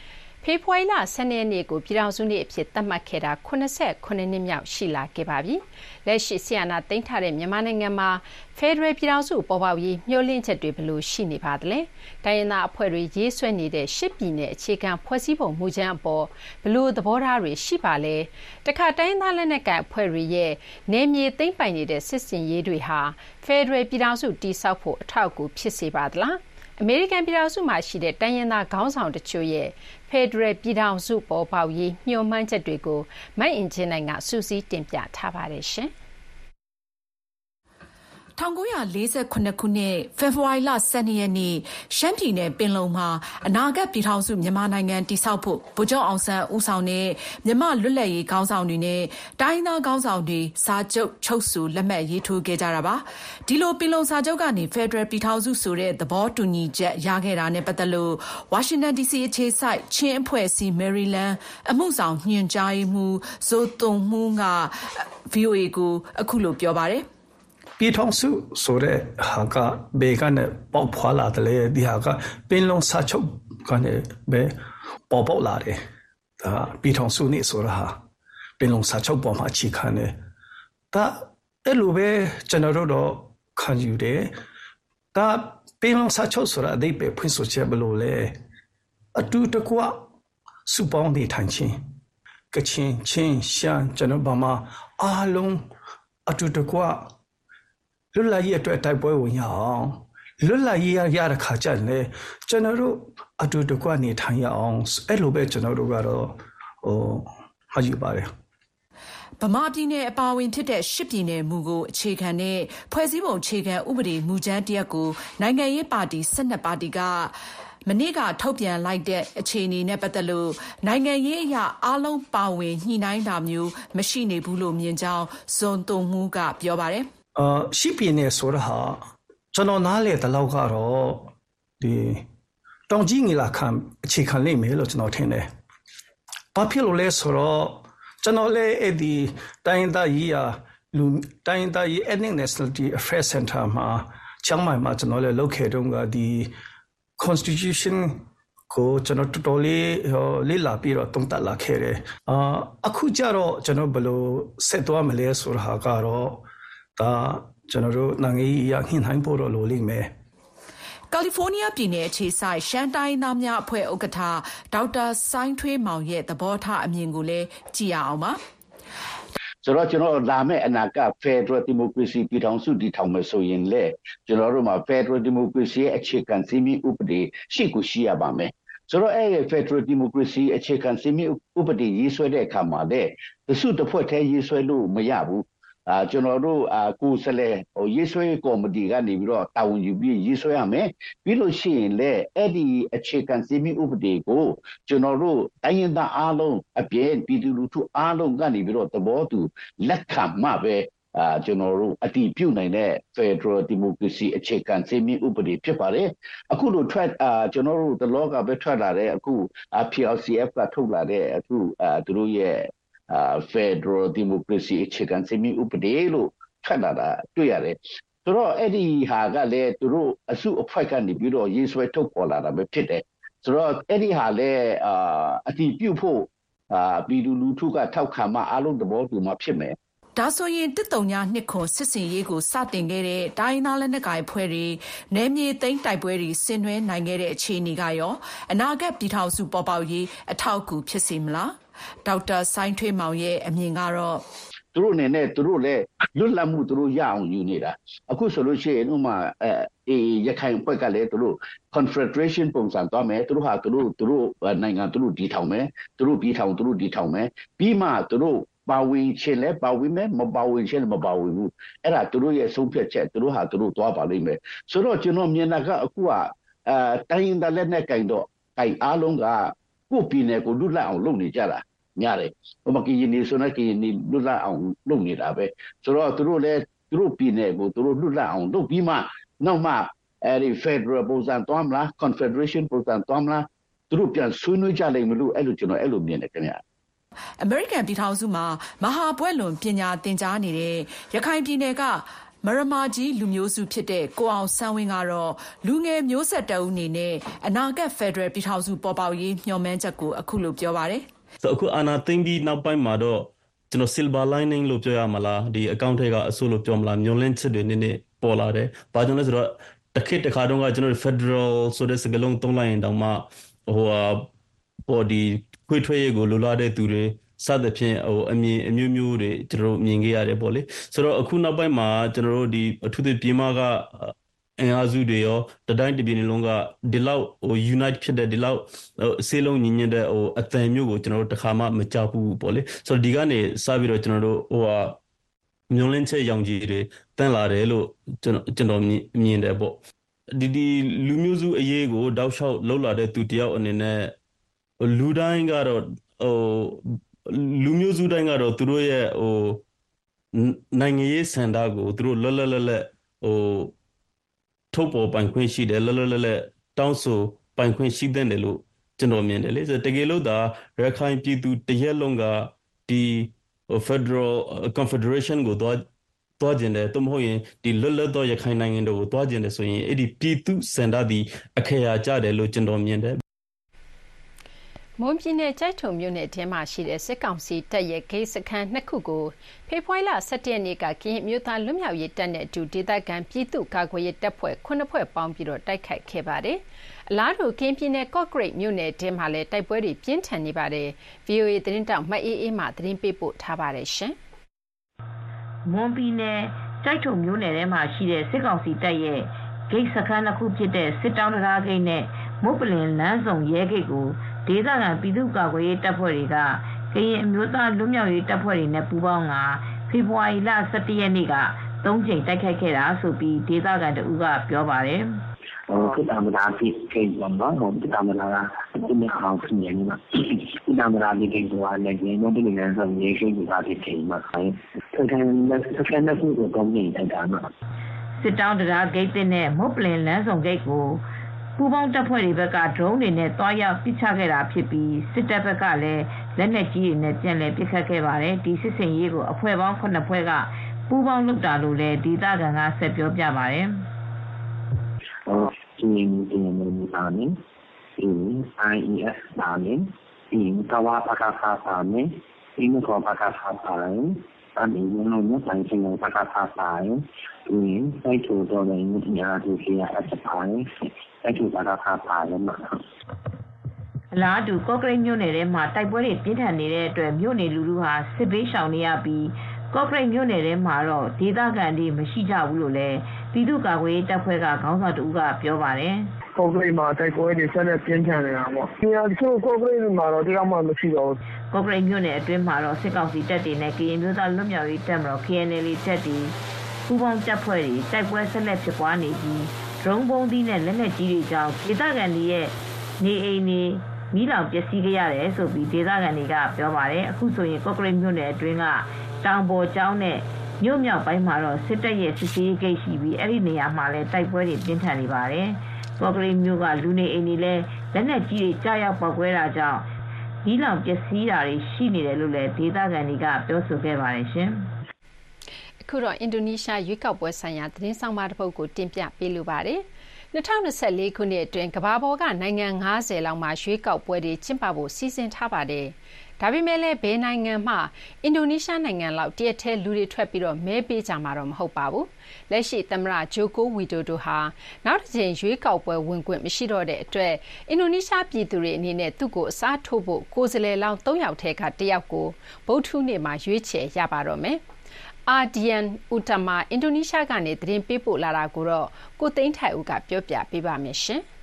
ဖေဖော်ဝါရီလ12ရက်နေ့ကိုပြည်ထောင်စုနေ့အဖြစ်သတ်မှတ်ခဲ့တာ89နှစ်မြောက်ရှိလာခဲ့ပါပြီ။လက်ရှိဆီယနာတင်ထားတဲ့မြန်မာနိုင်ငံမှာဖက်ဒရယ်ပြည်ထောင်စုပေါ်ပေါက်ရေးမျှော်လင့်ချက်တွေဘယ်လိုရှိနေပါသလဲ။တိုင်းရင်းသားအဖွဲ့တွေရေးဆွဲနေတဲ့ရှစ်ပြည်နယ်အခြေခံဖွဲ့စည်းပုံမူကြမ်းအပေါ်ဘယ်လိုသဘောထားတွေရှိပါလဲ။တခါတိုင်းရင်းသားလက်နက်ကိုင်အဖွဲ့တွေရဲ့နယ်မြေသိမ်းပိုင်နေတဲ့စစ်စင်ရေးတွေဟာဖက်ဒရယ်ပြည်ထောင်စုတည်ဆောက်ဖို့အထောက်အကူဖြစ်စေပါသလား။အမေရိကန်ပြည်ထောင်စုမှာရှိတဲ့တိုင်းရင်းသားခေါင်းဆောင်တချို့ရဲ့ ဖက်ဒရယ်ပြည်ထောင်စုပေါ်ပေါက်ရေးမျှော်မှန်းချက်တွေကိုမအင်ဂျင်နိုင်ကစူးစီးတင်ပြထားပါတယ်ရှင်။ 1948 ခုနှစ် ဖေဖော်ဝါရီလ12ရက်နေ့ ရှမ်းပြည်နယ် ပင်လုံမှာ အနာဂတ်ပြည်ထောင်စု မြန်မာနိုင်ငံတည်ဆောက်ဖို့ ဗိုလ်ချုပ်အောင်ဆန်းဦးဆောင်တဲ့ မြန်မာလွတ်လပ်ရေးခေါင်းဆောင်တွေနဲ့ တိုင်းသားခေါင်းဆောင်တွေ စာချုပ်ချုပ်ဆို လက်မှတ်ရေးထိုးခဲ့ကြတာပါ ဒီလို ပင်လုံစာချုပ်ကနေ ဖက်ဒရယ်ပြည်ထောင်စုဆိုတဲ့ သဘောတူညီချက်ရခဲ့တာနဲ့ပတ်သက်လို့ ဝါရှင်တန် DC အခြေစိုက် ချင်းအဖွဲ့အစည်း မယ်ရီလန်းအမှုဆောင်ညွှန်ကြားရေးမှူး ဇိုတုံမှုက VOA ကို အခုလို ပြောပါတယ် ပြည်ထောင်စုဆိုတဲ့ဟာကဘေကနေပေါက်ဖွာလာတယ်ဒီဟာကပင်လုံးစာချုပ်ကနေပဲပေါ်ပေါက်လာတယ်ဒါပြည်ထောင်စုနေဆိုတာဟာပင်လုံးစာချုပ်ပေါ်မှာအခြေခံတယ်ဒါအဲ့လိုပဲကျွန်တော်တို့တော့ခံယူတယ်ဒါပင်လုံးစာချုပ်ဆိုတာအဓိပ္ပာယ်ဖွင့်ဆိုချက်ဘလို့လဲအတူတကွစုပေါင်းနေထိုင်ခြင်းကချင်ချင်းရှမ်းကျွန်တော်ဘာမှအားလုံးအတူတကွ လွတ်လပ်ရေးအတွက်တိုက်ပွဲဝင်ရအောင်လွတ်လပ်ရေးရတဲ့ခါကျရင်ကျွန်တော်တို့အတူတကွနေထိုင်ရအောင်အဲ့လိုပဲကျွန်တော်တို့ကတော့ဟိုမှယူပါတယ်ဗမာပြည်နယ်အပါအဝင်ဖြစ်တဲ့ရှစ်ပြည်နယ်မူကိုအခြေခံတဲ့ဖွဲ့စည်းပုံအခြေခံဥပဒေမူကြမ်းတရက်ကိုနိုင်ငံရေးပါတီ12ပါတီကမနေ့ကထုတ်ပြန်လိုက်တဲ့အခြေအနေနဲ့ပတ်သက်လို့နိုင်ငံရေးအရာအားလုံးပါဝင်ညှိနှိုင်းတာမျိုးမရှိနေဘူးလို့မြင်ကြောင်းဇွန်တုံမှုကပြောပါတယ်။ အာရှိပြင်းနေဆိုတာဟာကျွန်တော်နားလေတလောက်ကတော့ဒီတောင်ကြီးငီလာခံအခြေခံလိမ့်မယ်လို့ကျွန်တော်ထင်တယ်။ဘာဖြစ်လို့လဲဆိုတော့ကျွန်တော်လည်းအဲ့ဒီတိုင်းသားကြီးရာလူတိုင်းသားကြီး Ethnic Nationality Affairs Center မှာချမ်းမိုင်မှာကျွန်တော်လည်းလုပ်ခဲ့တော့ကဒီ Constitution ကိုကျွန်တော်တော်တော်လေးလေးလာပြီးတော့တုံးတက်လာခဲ့တယ်အာအခုကြတော့ကျွန်တော်ဘယ်လိုဆက်သွားမလဲဆိုတာကတော့ ဒါကျွန်တော်တို့နိုင်ငံရေးအရဟင်ဟိုင်းဖို့တော့လိုလိမ့်မယ်ကယ်လီဖိုးနီးယားပြည်နယ်အခြေစိုက်ရှမ်းတိုင်းသားများအဖွဲ့ဥက္ကဋ္ဌဒေါက်တာဆိုင်းထွေးမောင်ရဲ့သဘောထားအမြင်ကိုလည်းကြည့်ရအောင်ပါဆိုတော့ကျွန်တော်လာမယ့်အနာဂတ် Federal Democracy ပြည်ထောင်စုတည်ထောင်မယ်ဆိုရင်လေကျွန်တော်တို့မှာ Federal Democracy ရဲ့အခြေခံစည်းမျဉ်းဥပဒေရှိကိုရှိရပါမယ်ဆိုတော့အဲ့ဒီ Federal Democracy အခြေခံစည်းမျဉ်းဥပဒေရေးဆွဲတဲ့အခါမှာလေတစုတစ်ဖွဲ့တည်းရေးဆွဲလို့မရဘူး အာကျွန်တော်တို့အာကိုစလဲဟိုရေးဆွဲကော်မတီကနေပြီးတော့တာဝန်ယူပြီးရေးဆွဲရမယ်ပြီးလို့ရှိရင်လည်းအဲ့ဒီအခြေခံစည်းမျဉ်းဥပဒေကိုကျွန်တော်တို့တိုင်းရင်းသားအားလုံးအပြည့်ပြည်သူလူထုအားလုံးကနေပြီးတော့သဘောတူလက်ခံမှပဲအာကျွန်တော်တို့အတီးပြုတ်နိုင်တဲ့ Federal Democracy အခြေခံစည်းမျဉ်းဥပဒေဖြစ်ပါတယ်အခုလိုထွက်အာကျွန်တော်တို့တလောကပဲထွက်လာတဲ့အခု PLCF ကထုတ်လာတဲ့အခုအာသူတို့ရဲ့ Federal Democracy အခြေခံစည်းမျဉ်းဥပဒေလို့ထွက်လာတာတွေ့ရတယ်ဆိုတော့အဲ့ဒီဟာကလည်းသူတို့အစုအဖွဲ့ကနေပြီးတော့ရေးဆွဲထုတ်ပေါ်လာတာပဲဖြစ်တယ်ဆိုတော့အဲ့ဒီဟာလည်းအာအတီးပြုတ်ဖို့အာပြည်သူလူထုကထောက်ခံမှအလုံးသဘောတူမှဖြစ်မယ်ဒါဆိုရင်တစ်တုံညာနှစ်ခွန်စစ်စင်ရေးကိုစတင်ခဲ့တဲ့တိုင်းသားလက်နက်ကိုင်ဖွဲ့တွေနယ်မြေသိမ်းတိုက်ပွဲတွေဆင်နွှဲနိုင်ခဲ့တဲ့အခြေအနေကရောအနာဂတ်ပြည်ထောင်စုပေါ်ပေါက်ရေးအထောက်အကူဖြစ်စေမလား ဒေါက်တာဆိုင်းထွေးမောင်ရဲ့အမြင်ကတော့သူတို့အနေနဲ့သူတို့လည်းလွတ်လပ်မှုသူတို့ရအောင်ယူနေတာအခုဆိုလို့ရှိရင်ဥမာအဲရခိုင်ဘက်ကလည်းသူတို့ confederation ပုံစံသွားမယ်သူတို့ဟာသူတို့သူတို့နိုင်ငံသူတို့ဒီထောင်မယ်သူတို့ပြီးထောင်သူတို့ဒီထောင်မယ်ပြီးမှသူတို့ပါဝင်ခြင်းလဲပါဝင်မယ်မပါဝင်ခြင်းမပါဝင်ဘူးအဲ့ဒါသူတို့ရဲ့ဆုံးဖြတ်ချက်သူတို့ဟာသူတို့သွားပါလိမ့်မယ်ဆိုတော့ကျွန်တော်မြင်တာကအခုကအဲတိုင်းရင်းသားလက်နဲ့ကင်တော့ကင်အားလုံးက ကိုယ့်ပြည်နယ်ကိုလွတ်လပ်အောင်လုပ်နေကြတာများတယ်ဟိုမှာကရင်နေဆိုတော့ကရင်နေလွတ်လပ်အောင်လုပ်နေတာပဲဆိုတော့သူတို့လည်းသူတို့ပြည်နယ်ကိုသူတို့လွတ်လပ်အောင်လုပ်ပြီးမှနောက်မှအဲဒီ Federal ပုံစံသွားမလား Confederation ပုံစံသွားမလားသူတို့ပြန်ဆွေးနွေးကြလိမ့်မလို့အဲ့လိုကျွန်တော်အဲ့လိုမြင်တယ်ခင်ဗျာအမေရိကန်ပြည်ထောင်စုမှာမဟာဘွဲ့လွန်ပညာသင်ကြားနေတဲ့ရခိုင်ပြည်နယ်က မရမာကြီးလူမျိုးစုဖြစ်တဲ့ကိုအောင်ဆန်းဝင်းကတော့လူငယ်မျိုးဆက်တအုပ်အနေနဲ့အနာဂတ်ဖက်ဒရယ်ပြည်ထောင်စုပေါ်ပေါက်ရေးမျှော်မှန်းချက်ကိုအခုလိုပြောပါတယ်။ဆိုအခုအာနာသိမ့်ပြီးနောက်ပိုင်းမှာတော့ကျွန်တော် silver lining လို့ပြောရမလားဒီအကောင့်ထဲကအဆိုးလို့ပြောမလားမျောလင့်ချက်တွေနည်းနည်းပေါ်လာတယ်။ဘာကြောင့်လဲဆိုတော့တခေတ်တခါတုန်းကကျွန်တော် federal ဆိုတဲ့စကားလုံးသုံးလိုက်ရင်တောင်မှဟိုဟာပေါ်ဒီခွေထွေးရေးကိုလိုလားတဲ့သူတွေ စသဖြင့်ဟိုအမြင်အမျိုးမျိုးတွေကျွန်တော်တို့မြင်ခဲ့ရတယ်ပေါ့လေဆိုတော့အခုနောက်ပိုင်းမှာကျွန်တော်တို့ဒီအထူးသဖြင့်ပြည်မကအင်အားစုတွေရောတတိုင်းတပြည်လုံးကဒီလောက်ဟို unite ဖြစ်တဲ့ဒီလောက်ဟိုအစေးလုံးညီညွတ်တဲ့ဟိုအသံမျိုးကိုကျွန်တော်တို့တခါမှမကြောက်ဘူးပေါ့လေဆိုတော့ဒီကနေစပြီးတော့ကျွန်တော်တို့ဟိုဟာမျိုးလင်းချက်ရောင်ကြီးတွေတန်းလာတယ်လို့ကျွန်တော်ကျွန်တော်မြင်တယ်ပေါ့ဒီဒီလူမျိုးစုအရေးကိုတောက်လျှောက်လှုပ်လာတဲ့သူတယောက်အနေနဲ့လူတိုင်းကတော့ဟို လူမျိုးစုတိုင်းကတော့သူတို့ရဲ့ဟိုနိုင်ငံရေးစံတာကိုသူတို့လွတ်လွတ်လပ်လပ်ဟိုထုတ်ပေါ်ပိုင်ခွင့်ရှိတယ်လွတ်လွတ်လပ်လပ်တောင်းဆိုပိုင်ခွင့်ရှိတဲ့တယ်လို့ကျွန်တော်မြင်တယ်လေဆိုတကယ်လို့ဒါရခိုင်ပြည်သူတရက်လုံးကဒီ Federal Confederation ကိုတော့တွားကျင်တယ်သို့မဟုတ်ရင်ဒီလွတ်လပ်သောရခိုင်နိုင်ငံတို့ကိုတွားကျင်တယ်ဆိုရင်အဲ့ဒီပြည်သူစံတာဒီအခရာကြတယ်လို့ကျွန်တော်မြင်တယ် မွန်ပြည်နယ် ကျိုက်ထုံမြို့နယ်ထဲမှာရှိတဲ့ စစ်ကောင်စီတပ်ရဲ့ ဂိတ်စခန်းနှစ်ခုကို ဖေဖော်ဝါရီလ ၁၁ ရက်နေ့က ကရင်အမျိုးသား လွတ်မြောက်ရေးတပ်နဲ့အတူ ဒေသခံ ပြည်သူ့ကာကွယ်ရေးတပ်ဖွဲ့ ၇ ဖွဲ့ပေါင်းပြီး တိုက်ခိုက်ခဲ့ပါတယ်။အလားတူ ကရင်ပြည်နယ် ကော့ကရိတ်မြို့နယ်ထဲမှာလည်း တိုက်ပွဲတွေ ပြင်းထန်နေပါတယ်။ဗွီအိုအေသတင်းထောက် မအေးအေးမာ သတင်းပေးပို့ထားပါတယ်။မွန်ပြည်နယ် ကျိုက်ထုံမြို့နယ်ထဲမှာရှိတဲ့ စစ်ကောင်စီတပ်ရဲ့ ဂိတ်စခန်းနှစ်ခုဖြစ်တဲ့ စစ်တောင်းတံတားဂိတ်နဲ့ မုပ္ပလင်လမ်းဆုံ ရဲဂိတ်ကို ဒေသခံပြည်သူ့ကာကွယ်ရေးတပ်ဖွဲ့တွေကကရင်အမျိုးသားလွတ်မြောက်ရေးတပ်ဖွဲ့တွေနဲ့ပူးပေါင်းကာဖေဖော်ဝါရီလ၁၁ရက်နေ့က၃ကြိမ်တိုက်ခိုက်ခဲ့တာဆိုပြီးဒေသခံတဦးကပြောပါတယ်။စစ်တပ်မလားဖြစ်ခဲ့ပေါ့နော်။စစ်တပ်မလားကဒီနေ့အောင်ဖြစ်နေမှာ။စစ်တပ်မလားဒီကိစ္စကလည်းဒီနေ့ဒီနေ့ဆိုရင်ရှိနေတာဖြစ်နေမှာ။စကန်စကန်နဲ့ခုတော့နေတိုက်တာနော်။စစ်တောင်းတရားဂိတ်နဲ့မုတ်ပလင်လမ်းဆောင်ဂိတ်ကို ပူးပေါင်းတပ်ဖွဲ့တွေဘက်က ဒရုန်းတွေနဲ့တွားရောက်ပစ်ချခဲ့တာဖြစ်ပြီး စစ်တပ်ဘက်ကလည်း လက်နက်ကြီးတွေနဲ့ ပြန်လည်ပစ်ခတ်ခဲ့ပါတယ်။ဒီစစ်ဆင်ရေးကို အဖွဲ့ပေါင်း9ဖွဲ့က ပူးပေါင်းလုပ်တာလို့လည်း ဒေသခံက ဆက်ပြောပြပါတယ်။အော်ဒီနေ့ဒီနေ့မျိုးသားနေဒီအ IES ပါမယ်ပြီးရင်ကဝါပကဖာပါမယ်ဒီမကောပကဖာပါရင် အမင်းလုံးလုံးဆိုင်ချင်းပကဖာပါရင်ပြီးရင်စိုက်ထူတော့လည်းညာသူကြီးအပ်ပါရင်စိုက်ထူပကဖာပါလည်းမှာအလားတူကော့ကရိတ်မြို့နယ်ထဲမှာတိုက်ပွဲတွေပြင်းထန်နေတဲ့အတွက်မြို့နယ်လူလူဟာစစ်ဘေးရှောင်နေရပြီးကော့ကရိတ်မြို့နယ်ထဲမှာတော့ဒေသခံတွေမရှိကြဘူးလို့လည်းပြည်သူ့ကာကွယ်ရေးတပ်ဖွဲ့ကခေါင်းဆောင်တဦးကပြောပါတယ်။ ကော့ကရိတ်မှာတိုက်ပွဲတွေဆက်လက်ပြင်းထန်နေတာပေါ့။ဒီဟာတချို့ကော့ကရိတ်မှာတော့တရားမှမရှိတော့ဘူး။ကော့ကရိတ်မြို့နယ်အတွင်းမှာတော့စစ်ကောင်စီတပ်တွေနဲ့ကရင်မျိုးသားလွတ်မြောက်ရေးတပ်မတော် KNL တပ်တွေပူးပေါင်းတပ်ဖွဲ့တွေတိုက်ပွဲဆက်လက်ဖြစ်ပွားနေပြီးဒရုန်းဘုံသီးနဲ့လက်နက်ကြီးတွေကြောင့်ဒေသခံတွေရဲ့နေအိမ်တွေမီးလောင်ပျက်စီးခဲ့ရတယ်ဆိုပြီးဒေသခံတွေကပြောပါတယ်အခုဆိုရင်ကော့ကရိတ်မြို့နယ်အတွင်းကတောင်ပေါ်ကျောင်းနဲ့မြို့မြောက်ပိုင်းမှာတော့စစ်တပ်ရဲ့စစ်ဆေးဂိတ်ရှိပြီးအဲ့ဒီနေရာမှာလည်းတိုက်ပွဲတွေပြင်းထန်နေပါတယ် ကော့ကရိတ်မြို့ကလူနေအိမ်တွေလည်းလက်နက်ကြီးတွေကြားရောက်ပေါက်ကွဲတာကြောင့်ဒီလောင်ပျက်စီးတာတွေရှိနေတယ်လို့လည်းဒေသခံတွေကပြောဆိုခဲ့ပါတယ်ရှင်အခုတော့အင်ဒိုနီးရှားရွေးကောက်ပွဲဆိုင်ရာသတင်းဆောင်မတစ်ပုဒ်ကိုတင်ပြပေးလိုပါတယ်။2024ခုနှစ်အတွင်းကမ္ဘာပေါ်ကနိုင်ငံ90လောက်မှာရွေးကောက်ပွဲတွေကျင်းပဖို့စီစဉ်ထားပါတယ်။ ဒါပေမဲ့လည်းဘယ်နိုင်ငံမှအင်ဒိုနီးရှားနိုင်ငံလောက်တရက်ထဲလူတွေထွက်ပြီးတော့မဲပေးကြမှာတော့မဟုတ်ပါဘူး။လက်ရှိသမ္မတဂျိုကိုဝီဒိုဒိုဟာနောက်တစ်ချိန်ရွေးကောက်ပွဲဝင်ခွင့်မရှိတော့တဲ့အတွက်အင်ဒိုနီးရှားပြည်သူတွေအနေနဲ့သူ့ကိုအစားထိုးဖို့ကိုယ်စားလှယ်လောင်း၃ယောက်ထဲကတယောက်ကိုဗုဒ္ဓဟူးနေ့မှာရွေးချယ်ရပါတော့မယ်။အာဒီယန်ဥတမာအင်ဒိုနီးရှားကနေသတင်းပေးပို့လာတာကိုတော့ကိုသိန်းထိုင်ဦးကပြောပြပေးပါမယ်ရှင်။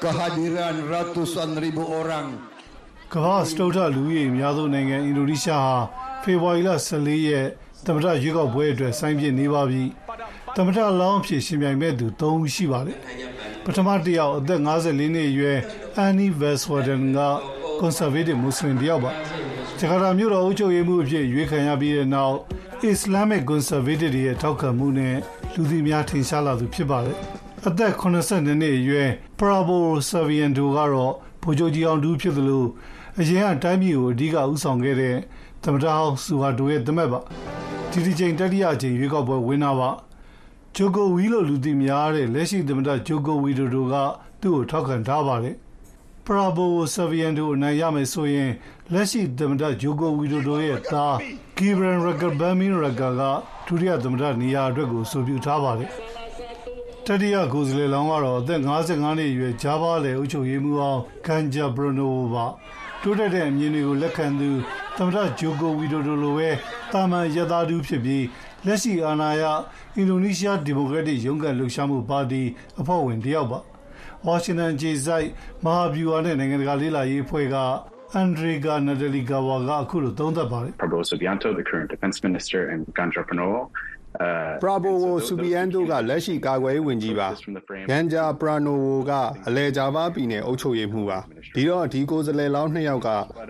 Kehadiran ratusan ribu orang ကမ္ဘာစတုထလူကြီးအများဆုံးနိုင်ငံအင်ဒိုနီးရှားဟာဖေဖော်ဝါရီလ14ရက်သမ္မတရွေးကောက်ပွဲအတွက်ဆိုင်းပြနေပါပြီ။သမ္မတလောင်းဖြစ်ရှင်ပြိုင်မဲ့သူ3ဦးရှိပါတယ်။ပထမတစ်ယောက်အသက်54နှစ်အရွယ်အန်နီဗက်စဝါဒန်ကကွန်ဆာဗေးတစ်မွတ်စလင်တယောက်ပါ။ဂျကာတာမြို့တော်အုပ်ချုပ်ရေးမှူးအဖြစ်ရွေးခံရပြီးတဲ့နောက်အစ္စလာမစ်ကွန်ဆာဗေးတစ်တွေရဲ့ထောက်ခံမှုနဲ့လူသိများထင်ရှားလာသူဖြစ်ပါတယ်။အသက်82နှစ်အရွယ်ပရာဘိုဆာဗီယန်တိုကတော့ဗိုလ်ချုပ်ကြီးအောင်တူဖြစ်သလို အရင်ကတိုင်းပြည်ကိုအဓိကဥဆောင်ခဲ့တဲ့သမ္မတဟောင်းဆူဟာတိုရဲ့သမက်ပါ။ဒီဒီချိန်တတိယချိန်ရွေးကောက်ပွဲဝင်တာပါ။ဂျိုကိုဝီလိုလူသိများတဲ့လက်ရှိသမ္မတဂျိုကိုဝီဒိုတိုကသူ့ကိုထောက်ခံထားပါတယ်။ပရာဘိုဆာဗီယန်တို့အနိုင်ရမယ်ဆိုရင်လက်ရှိသမ္မတဂျိုကိုဝီဒိုတိုရဲ့သားဂီဘရန်ရဂဘန်မီရဂါကဒုတိယသမ္မတနေရာအတွက်ကိုဆိုပြုထားပါတယ်တတိယကိုယ်စားလှယ်လောင်းကတော့အသက်55နှစ်အရွယ်ဂျာဘာလေအုပ်ချုပ်ရေးမှူးအောင်ကန်ဂျာဘရိုနိုပါ တိုးတက်တဲ့အမြင်တွေကိုလက်ခံသူသမ္မတဂျိုကိုဝီဒိုတိုလိုပဲတာမန်ရသားသူဖြစ်ပြီးလက်ရှိအာဏာရအင်ဒိုနီးရှားဒီမိုကရက်တစ်ရုံးကန်လှုပ်ရှားမှုပါတီအဖွဲ့ဝင်တယောက်ပါဝါရှင်တန်ခြေစိုက်မဟာဗျူဟာနဲ့နိုင်ငံတကာလေးလာရေးအဖွဲ့ကအန်ဒရီဂါနဒလီဂါဝါကအခုလိုသုံးသပ်ပါတယ် Prabowo Subianto the current defense minister and Ganjar Pranowo ပရာဘိုဝိုဆူဘီယန်တိုကလက်ရှိကာကွယ်ရေးဝန်ကြီးပါဂန်ဂျာပရာနိုဝိုကအလဲဂျာဗာပြည်နယ်အုပ်ချုပ်ရေးမှူးပါဒီတော့ဒီကိုယ်စားလှယ်လောင်းနှစ်ယောက်က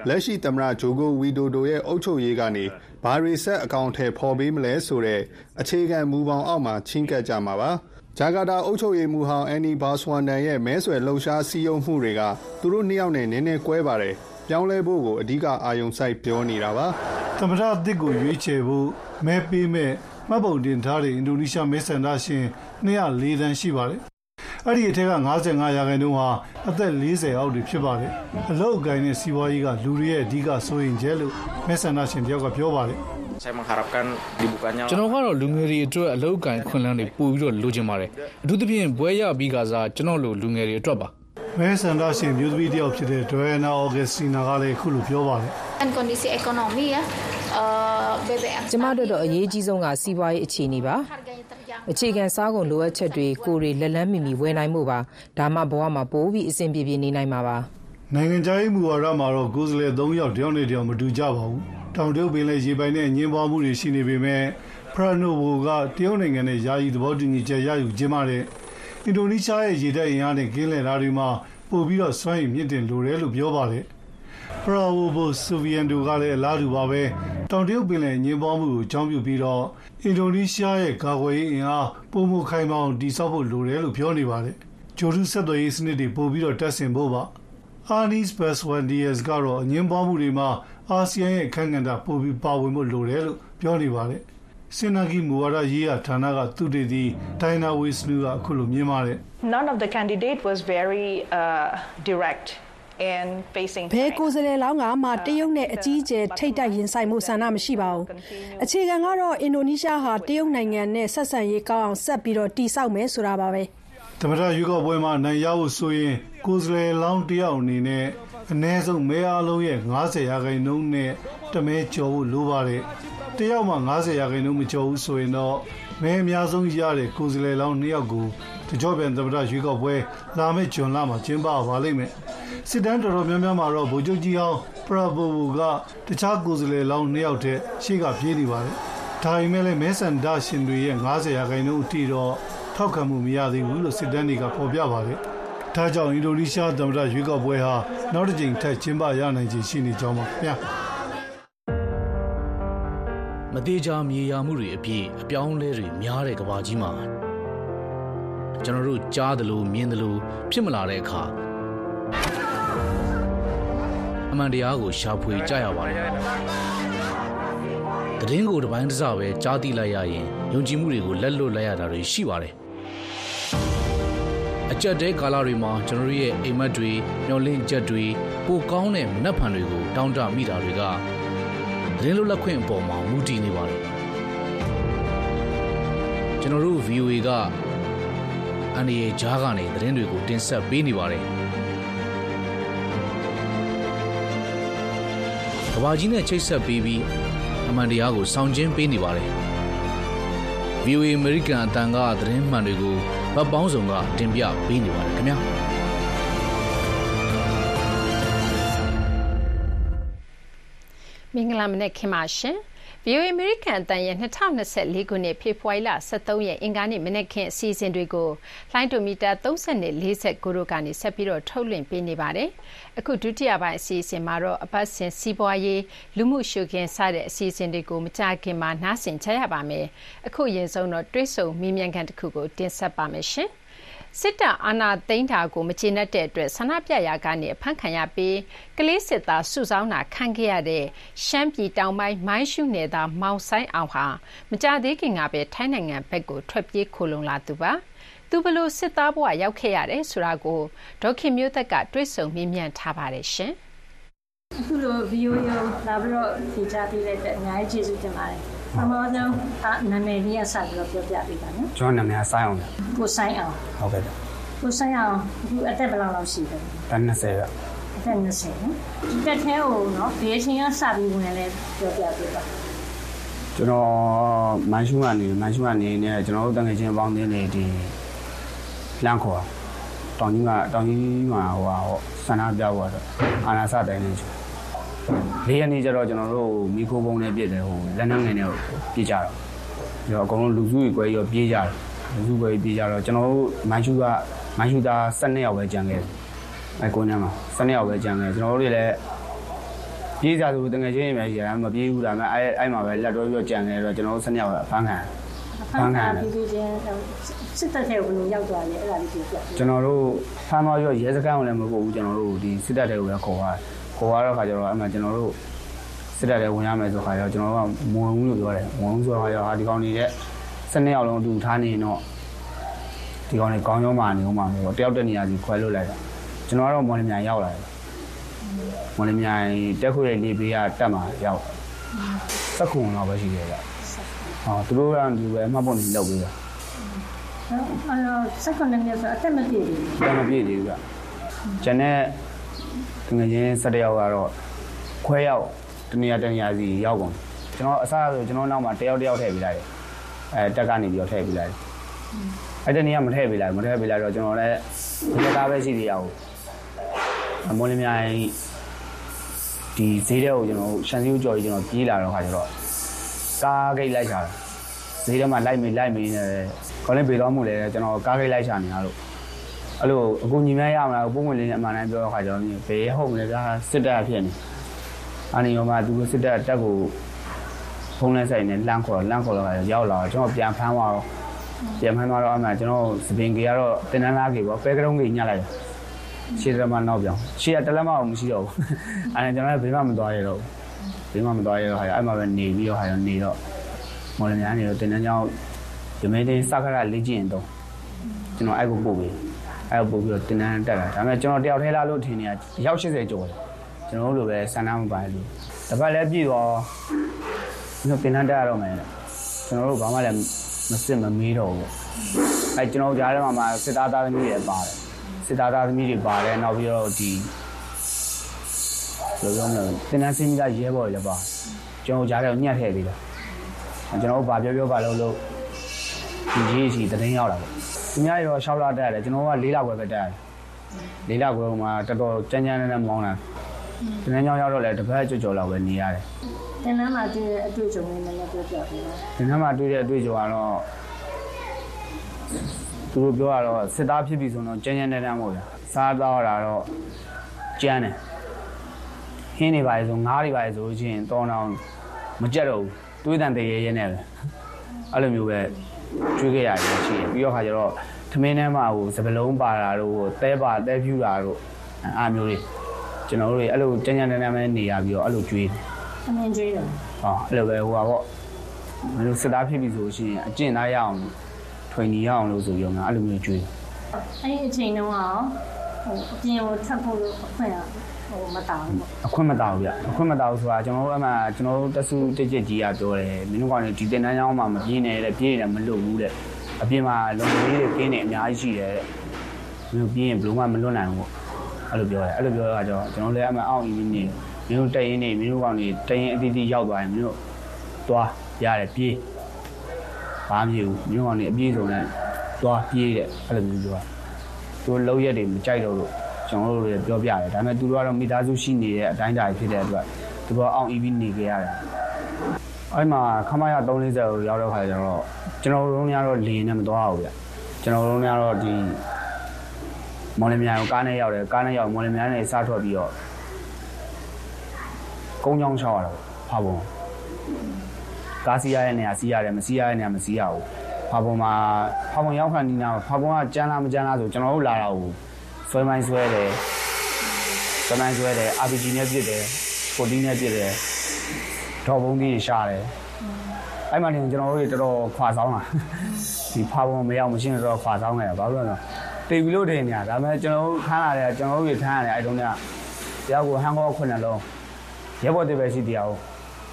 လက်ရှိသမ္မတဂျိုကိုဝီဒိုဒိုရဲ့အုပ်ချုပ်ရေးကနေဘာရီဆက်အကောင့်ထဲပေါ်ပေးမလဲဆိုတဲ့အခြေခံမူပေါင်းအောက်မှာချင်းကပ်ကြမှာပါဂျာကာတာအုပ်ချုပ်ရေးမှူးဟောင်းအန်နီဘာဆွမ်ဒန်ရဲ့မဲဆွယ်လှုပ်ရှားစည်းရုံးမှုတွေကသူတို့နှစ်ယောက်နဲ့နည်းနည်းကွဲပါတယ်ပြောင်းလဲဖို့ကိုအဓိကအာယုံစိုက်ပြောနေတာပါသမ္မတအသစ်ကိုရွေးချယ်ဖို့မဲပေးမဲ့ မှတ်ပုံတင်ထားတဲ့အင်ဒိုနီးရှားမဲဆန္ဒရှင်204တန်းရှိပါတယ်။အဲ့ဒီအထက်က55ရာခိုင်နှုန်းဟာအသက်40အောက်တွေဖြစ်ပါတယ်။အလောက်အကိုင်းနဲ့စီးပွားရေးကလူတွေရဲ့အဓိကစိုးရင်ကျဲလို့မဲဆန္ဒရှင်တယောက်ကပြောပါတယ်။ saya mengharapkan dibukanya ကျွန်တော်ကတော့လူငယ်တွေအတွက်အလောက်ကန်ခွင့်လန်းတွေပို့ပြီးတော့လိုချင်ပါတယ်အထူးသဖြင့်ဘွဲရပြီးကစားကျွန်တော်လိုလူငယ်တွေအတွက်ပါမဲဆန္ဒရှင်မျိုးသမီးတယောက်ဖြစ်တဲ့ဒွေနာအော်ဂက်စတီနာကလည်းအခုလိုပြောပါတယ် and kondisi ekonomi ya uh, ကျမတို့တော့အရေးကြီးဆုံးကစီးပွားရေးအခြေအနေပါအခြေခံစားကုန်လိုအပ်ချက်တွေကိုယ်တွေလက်လန်းမီမီဝယ်နိုင်မှုပါဒါမှဘဝမှာပိုပြီးအဆင်ပြေပြေနေနိုင်မှာပါနိုင်ငံခြားရေးမူဝါဒမှာတော့ကိုယ်စားလှယ်၃ယောက်တယောက်နဲ့တယောက်မတူကြပါဘူးတောင်တရုတ်ပင်လယ်ရေပိုင်နဲ့ညင်းပွားမှုတွေရှိနေပေမဲ့ဖရနိုဗိုကတရုတ်နိုင်ငံနဲ့ယာယီသဘောတူညီချက်ရယူခြင်းမှာတဲ့အင်ဒိုနီးရှားရဲ့ရေတပ်အင်အားနဲ့ကင်းလည်တာတွေမှာပို့ပြီးတော့စွမ်းရည်မြင့်တင်လိုတယ်လို့ပြောပါတယ်။ဖရာဝိုဘိုဆိုဗီယန်တိုကလည်းအလားတူပါပဲ တောင်တရုတ်ပင်လယ်ညင်းပွားမှုကိုအကြောင်းပြုပြီးတော့အင်ဒိုနီးရှားရဲ့ကာကွယ်ရေးအင်အားပုံမှုခိုင်မာအောင်တည်ဆောက်ဖို့လိုတယ်လို့ပြောနေပါတယ်။ဂျိုရုဆက်သွယ်ရေးစနစ်တွေပို့ပြီးတော့တက်ဆင်ဖို့ပါ။ Arnis Baswandias ကတော့အငင်းပွားမှုတွေမှာအာဆီယံရဲ့အခမ်းအနားပိုပြီးပါဝင်ဖို့လိုတယ်လို့ပြောနေပါတယ်။စင်နာဂီမူဝါဒရေးရာဌာနကသူတေသီဒိုင်နာဝေစနူကအခုလိုမြင်ပါတယ် None of the candidate was very uh, direct ဘယ်ကိုယ်စားလှယ်လောင်းကမှတရုတ်နဲ့အကြီးအကျယ်ထိတ်တိုက်ရင်ဆိုင်မှုဆန္ဒမရှိပါဘူး။အခြေခံကတော့အင်ဒိုနီးရှားဟာတရုတ်နိုင်ငံနဲ့ဆက်ဆံရေးကောင်းအောင်ဆက်ပြီးတော့တည်ဆောက်မယ်ဆိုတာပါပဲ။သမထရွေးကောက်ပွဲမှာနိုင်ရဖို့ဆိုရင်ကိုယ်စားလှယ်လောင်းတယောက်အနေနဲ့အ ਨੇ ဆုံးမဲအားလုံးရဲ့90ရာခိုင်နှုန်းနဲ့တမဲကျော်ဖို့လိုပါတယ်။တယောက်မှ90ရာခိုင်နှုန်းမကျော်ဘူးဆိုရင်တော့မဲအများဆုံးရတဲ့ကိုယ်စားလှယ်လောင်းနှစ်ယောက်ကို တကြောပြန်သမထရွေးကောက်ပွဲလာမယ့်ဂျွန်လမှာကျင်းပပါလိမ့်မယ်။စစ်တမ်းတော်တော်များများမှာတော့ဗိုလ်ချုပ်ကြီးအောင်ပရဘိုဘူကတခြားကိုယ်စားလှယ်လောင်းနှစ်ယောက်တည်းရှေ့ကပြေးနေပါတယ်။ဒါပေမဲ့လည်းမဲဆန္ဒရှင်တွေရဲ့90ရာခိုင်နှုန်းအထိတော့ထောက်ခံမှုမရသေးဘူးလို့စစ်တမ်းတွေကဖော်ပြပါတယ်။ဒါကြောင့်အင်ဒိုနီးရှားသမ္မတရွေးကောက်ပွဲဟာနောက်တစ်ကြိမ်ထပ်ကျင်းပရနိုင်ခြေရှိနေကြောင်းပါခင်ဗျာ။မသေးချာမြေယာမှုတွေအပြည့်အပြောင်းလဲတွေများတဲ့ကဘာကြီးမှာ ကျွန်တော်တို့ကြားသလိုမြင်သလိုဖြစ်မလာတဲ့အခါအမှန်တရားကိုရှာဖွေကြရပါတယ်။တည်င်းကိုတစ်ပိုင်းတစ်စပဲကြားသိလိုက်ရရင်ယုံကြည်မှုတွေကိုလက်လွတ်လိုက်ရတာတွေရှိပါတယ်။အကြက်တဲကာလတွေမှာကျွန်တော်ရဲ့အိမ်မက်တွေမျောလင့်ချက်တွေပိုကောင်းတဲ့မနှက်ဖန်တွေကိုတောင်းတမိတာတွေကတည်င်းလွတ်လပ်ခွင့်အပေါ်မှာမူတည်နေပါတယ်။ကျွန်တော်တို့ VOA က အန်ဒီရဲ့ဂျားကနေသတင်းတွေကိုတင်ဆက်ပေးနေပါတယ်။ကဘာကြီးနဲ့ချိတ်ဆက်ပေးပြီးအမှန်တရားကိုစောင့်ကျင်းပေးနေပါတယ်။ VOA American အတန်ကသတင်းမှန်တွေကိုဗတ်ပေါင်းစုံကတင်ပြပေးနေပါတယ်ခင်ဗျာ။မင်္ဂလာမနေ့ခင်ပါရှင်။ VOA American အတန်ရဲ့2024ခုနှစ်ဖေဖော်ဝါရီလ23ရက်အင်္ဂါနေ့မနက်ခင်းအစီအစဉ်တွေကိုလိုင်းဒိုမီတာ30နဲ့49တို့ကနေဆက်ပြီးတော့ထုတ်လွှင့်ပေးနေပါတယ်။အခုဒုတိယပိုင်းအစီအစဉ်မှာတော့အပတ်စဉ်စီးပွားရေးလူမှုရှုခင်းစတဲ့အစီအစဉ်တွေကိုမကြခင်မှာနားဆင်ချရပါမယ်။အခုရင်ဆုံးတော့တွဲဆုံမိမြန်ခံတစ်ခုကိုတင်ဆက်ပါမယ်ရှင်။ စစ်တပ်အာဏာသိမ်းတာကို မကျေနပ်တဲ့အတွက် ဆန္ဒပြရာကနေ အဖမ်းခံရပြီး ကလေးစစ်သား စုဆောင်းတာခံခဲ့ရတဲ့ ရှမ်းပြည်တောင်ပိုင်း မိုင်းရှုနယ်သား မောင်ဆိုင်းအောင်ဟာ မကြာသေးခင်ကပဲ ထိုင်းနိုင်ငံဘက်ကို ထွက်ပြေးခိုလှုံလာသူပါ။သူဘလို့စစ်သားဘဝ ရောက်ခဲ့ရတယ်ဆိုတာကို ဒေါခင်မျိုးသက်က တွေးဆုံမေးမြန်းထားပါတယ်ရှင်။အခုလို VOA ကို လာပြီးတော့ ဖြေချပေးတဲ့အတွက် အများကြီးကျေးဇူးတင်ပါတယ်။ ပထမဆုံးနာမည်လေးကစပြီးတော့ပြောပြပေးပါနော်ကျွန်တော်နာမည်ကဆိုင်းအောင်ကိုဆိုင်းအောင်ဟုတ်ကဲ့ကိုဆိုင်းအောင်ဒီအသက်ဘယ်လောက်လောက်ရှိလဲတန်း20ပဲအသက်20နော်ဒီတက်ထဲကိုနော်ဘယ်အချိန်ကစပြီးဝင်လဲပြောပြပေးပါကျွန်တော်မန်ရှူကနေမန်ရှူကနေနဲ့ကျွန်တော်တို့တငယ်ချင်းပေါင်းတင်းနေဒီလမ်းခေါ်တောင်ကြီးကတောင်ကြီးမှာဟိုဟာဆန္ဒပြဖို့တော့အာနာစတိုင်းနေချင် ၄ရက်နေ့ကျတော့ကျွန်တော်တို့မီခိုပုံနဲ့ပြည့်တယ်ဟိုလက်နက်ငယ်နဲ့ပြေးကြတော့ပြီးတော့အကုန်လုံးလူစုကြီးကွဲရောပြေးကြတယ်လူစုကွဲပြေးကြတော့ကျွန်တော်တို့မိုင်းရှူကမိုင်းရှူသား12ယောက်ပဲကြံခဲ့အဲကိုနေမှာ12ယောက်ပဲကြံခဲ့ကျွန်တော်တို့တွေလည်းပြေးကြသူတငယ်ချင်းတွေပဲရှိတယ်မပြေးဘူးဒါပေမဲ့အဲအဲ့မှာပဲလက်တွဲပြီးတော့ကြံခဲ့တော့ကျွန်တော်တို့12ယောက်ဖမ်းခံဖမ်းခံပြီးပြီးချင်းစစ်တပ်ထဲကိုဘယ်လိုရောက်သွားလဲအဲ့ဒါလေးပြောပြကျွန်တော်တို့ဖမ်းသွားပြီးတော့ရဲစခန်းကိုလည်းမပို့ဘူးကျွန်တော်တို့ဒီစစ်တပ်ထဲကိုပဲခေါ်သွားတယ် ခေါ်ရတော့ခါကျတော့အဲ့မှာကျွန်တော်တို့စစ်တပ်တွေဝင်ရမယ်ဆိုခါကျတော့ကျွန်တော်တို့ကမဝင်ဘူးလို့ပြောတယ်ဝင်ဘူးဆိုတော့ခါကျတော့ဟာဒီကောင်နေတဲ့စနေအောင်လုံးအတူထားနေတော့ဒီကောင်တွေကောင်းရောမှနေဦးမှာမျိုးတယောက်တနေရာစီခွဲလို့လိုက်တာကျွန်တော်ကတော့မော်လမြိုင်ရောက်လာတယ်မော်လမြိုင်တက်ခွေနေပေးရတက်မှာရောက်စက်ခုံတော့ပဲရှိတယ်ဗျဟောသူတို့ကဒီပဲမှတ်ဖို့နေလောက်ပေးတာအဲ့တော့စက်ခုံနေဆိုအသက်မပြည့်ဘူးအသက်မပြည့်သေးဘူးဗျကျန် တဲ့ငငချင်း၁၁ယောက်ကတော့ခွဲရောက်တနေရာတနေရာစီရောက်ကုန်ကျွန်တော်အစားဆိုကျွန်တော်နောက်မှာတယောက်တယောက်ထည့်ပေးလိုက်တယ်အဲတက်ကနေပြီးတော့ထည့်ပေးလိုက်တယ်အဲ့တနေရာမထည့်ပေးလိုက်မထည့်ပေးလိုက်တော့ကျွန်တော်လည်းဒီကားပဲရှိသေးရအောင်မော်လမြိုင်ဒီဈေးတဲ့ကိုကျွန်တော်ရှန်စီကိုကြော်ကြီးကျွန်တော်ပြေးလာတော့ခါကျတော့ကားဂိတ်လိုက်ချတာဈေးထဲမှာလိုက်မေးလိုက်မေးနေတယ်ခေါင်းလေးပေတော့မှုလေကျွန်တော်ကားဂိတ်လိုက်ချနေတာလို့ အဲ့လိုအကူညီမရမလားပုံဝင်လေးနဲ့အမှန်တမ်းပြောတော့ခါကျတော့ဘေးဟုတ်လေကစစ်တပ်ဖြစ်နေအာနေရောမှာသူစစ်တပ်တက်ကိုဖုန်းလဲဆိုင်နဲ့လမ်းခေါ်လမ်းခေါ်တော့ရောက်လာတော့ကျွန်တော်ပြန်ဖမ်းသွားတော့ပြန်ဖမ်းသွားတော့အမှကျွန်တော်စပင်ကြီးကတော့တင်နန်းလားကြီးပေါ့ပဲကရုံးကြီးညှလိုက်တယ်ရှေ့တမနောက်ပြောင်းရှေ့ကတလက်မအောင်မရှိတော့ဘူးအဲကျွန်တော်လည်းဘေးမှမသွားရတော့ဘေးမှမသွားရတော့ဟာအဲ့မှာပဲနေပြီးတော့ဟာနေတော့မော်လမြိုင်ကနေတော့တင်တန်းကျောင်းရမဲတင်းစခရလေ့ကျင့်တော့ကျွန်တော်အဲ့ကိုပို့ပြီး အဲ့ကိုပို့ပြီးတော့တင်တန်းတက်လာဒါပေမဲ့ကျွန်တော်တယောက်ထဲလာလို့ထင်နေတာရောက်80ကျော်တယ်ကျွန်တော်တို့လိုပဲဆန္ဒမပါလို့တပတ်လည်းပြည့်တော့ကျွန်တော်တင်တန်းတက်ရတော့မယ်ကျွန်တော်တို့ဘာမှလည်းမစစ်မမေးတော့ဘူးအဲကျွန်တော်ကြားထဲမှာစစ်သားသားသမီးတွေပါတယ်စစ်သားသားသမီးတွေပါတယ်နောက်ပြီးတော့ဒီဘယ်လိုပြောမလဲတင်တန်းစင်းကြီးကရဲဘော်တွေလည်းပါကျွန်တော်ကြားထဲညှက်ထည့်ပြီးတော့ကျွန်တော်တို့ဘာပြောပြောပါလို့လို့ဒီကြီးစီတရင်ရောက်လာပေါ့ သူများရော6လတက်ရတယ်ကျွန်တော်က4လခွဲပဲတက်ရတယ်4လခွဲမှာတော်တော်ကြမ်းကြမ်းနဲ့မောင်းတာတင်တန်းကြောင်းရောက်တော့လည်းတစ်ပတ်ကြော်ကြော်လောက်ပဲနေရတယ်တင်တန်းမှာတွေ့တဲ့အတွေ့အကြုံလေးနည်းနည်းပြောပြပေးပါတင်တန်းမှာတွေ့တဲ့အတွေ့အကြုံကတော့သူတို့ပြောရတော့စစ်သားဖြစ်ပြီဆိုတော့ကြမ်းကြမ်းနဲ့တန်းမဟုတ်လားစားတော့တာတော့ကြမ်းတယ်ဟင်းနေပါလေဆိုငားတွေပါလေဆိုလို့ချင်းတောင်းတောင်းမကြက်တော့ဘူးတွေးတန်တရေရဲနဲ့ပဲအဲ့လိုမျိုးပဲ ကျွေးခဲ့ရတယ်ရှိရင်ပြီးတော့ခါကျတော့သမင်းထဲမှာဟိုစပလုံးပါတာတို့ဟိုတဲပါတဲဖြူတာတို့အားမျိုးတွေကျွန်တော်တို့တွေအဲ့လိုကြမ်းကြမ်းတန်းတန်းပဲနေရပြီးတော့အဲ့လိုကျွေးတယ်အမြင်ကျွေးတယ်ဟောအဲ့လိုပဲဟိုပါပေါ့မလို့စစ်သားဖြစ်ပြီဆိုရှင်အကျင့်သားရအောင်ထွင်နေရအောင်လို့ဆိုပြီးတော့ငါအဲ့လိုမျိုးကျွေးတယ်အဲ့ဒီအချိန်တုန်းကဟိုအပြင်ကိုထပ်ဖို့လို့အခွင့်อ่ะ ဟိုမတောင်းဘူးအခွင့်မတောင်းဗျအခွင့်မတောင်းဆိုတာကျွန်တော်တို့အမှကျွန်တော်တို့တဆူတစ်ချက်ကြီးကပြောတယ်မင်းတို့ကလည်းဒီတင်တန်းကျောင်းမှာမပြင်းနဲ့တဲ့ပြင်းနေတယ်မလုပ်ဘူးတဲ့အပြင်မှာလုံလေးတွေကင်းနေအများကြီးရှိတယ်တဲ့မင်းတို့ပြင်းရင်ဘယ်လိုမှမလွတ်နိုင်ဘူးအဲ့လိုပြောတယ်အဲ့လိုပြောတာကြောင့်ကျွန်တော်လည်းအမှအောင်းအင်းနေမင်းတို့တက်ရင်နေမင်းတို့ကောင်နေတက်ရင်အတီးတီးရောက်သွားရင်မင်းတို့သွားရတယ်ပြေးဘာမှမဖြစ်ဘူးမင်းတို့ကောင်နေအပြေးဆုံးနဲ့သွားပြေးတဲ့အဲ့လိုမျိုးပြောတာသူလုံးရက်တွေမကြိုက်တော့လို့ ကျွန်တော်တို့လည်းပြောပြတယ်ဒါပေမဲ့သူတို့ကတော့မိသားစုရှိနေတဲ့အတိုင်းအတာဖြစ်တဲ့အတွက်သူတို့အောင် EV နေကြရတယ်အဲ့မှာခမရ340ကိုရောက်တော့ခါကျတော့ကျွန်တော်တို့ကတော့လေနဲ့မသွားဘူးဗျကျွန်တော်တို့ကတော့ဒီမော်လမြိုင်ကိုကားနဲ့ရောက်တယ်ကားနဲ့ရောက်မော်လမြိုင်နဲ့စားထွက်ပြီးတော့ကုန်းချောင်းချောက်ရတာဖာပုံကားစီးရတဲ့နေရာစီးရတယ်မစီးရတဲ့နေရာမစီးရဘူးဖာပုံမှာဖာပုံရောက်ခါနီးနာဖာပုံကကြမ်းလားမကြမ်းလားဆိုကျွန်တော်တို့လာတာကို ဆွဲမိုင်းဆွဲတယ်ဆွဲမိုင်းဆွဲတယ် RPG နဲ့ပစ်တယ်14နဲ့ပစ်တယ်ဒေါ်ဘုံကြီးရှာတယ်အဲ့မှာနေကျွန်တော်တို့တော်တော်ခွာဆောင်တာဒီဖာပုံမရောက်မရှင်းတော့ခွာဆောင်ခဲ့တာဘာလို့လဲတေပြီလို့တင်နေတာဒါပေမဲ့ကျွန်တော်တို့ခန်းလာတယ်ကျွန်တော်တို့ထမ်းရတယ်အဲ့တုန်းကတရားကိုဟန်ကောခုနှစ်လုံးရဲဘော်တေပဲရှိတရားကို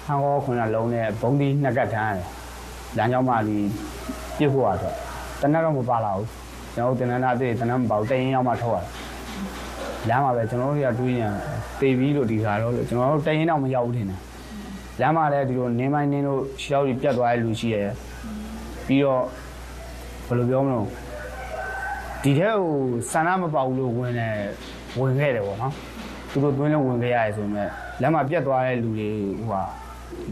ဟန်ကောခုနှစ်လုံးနဲ့ဘုံဒီနှစ်ကတ်ထမ်းရတယ်လမ်းကြောင်းမှာဒီပြစ်ဖို့ရတော့တနက်တော့မပါလာဘူး ကျွန်တော်တင်နန်းသားသေးတင်နန်းမပါဘူးတရင်ရောက်မှထုတ်ရတာလမ်းမှာပဲကျွန်တော်တို့ကတွေးရင်တေပြီးလို့ဒီခါတော့ကျွန်တော်တို့တရင်တော့မရောက်ဘူးထင်တယ်လမ်းမှာလည်းဒီလိုနင်းမိုင်းနင်းလို့ရှောက်ပြီးပြတ်သွားတဲ့လူရှိရယ်ပြီးတော့ဘယ်လိုပြောမလို့ဒီထဲကိုဆန္ဒမပေါဘူးလို့ဝင်တယ်ဝင်ခဲ့တယ်ပေါ့နော်သူတို့သွင်းလို့ဝင်ခဲ့ရတယ်ဆိုပေမဲ့လမ်းမှာပြတ်သွားတဲ့လူတွေဟိုဟာ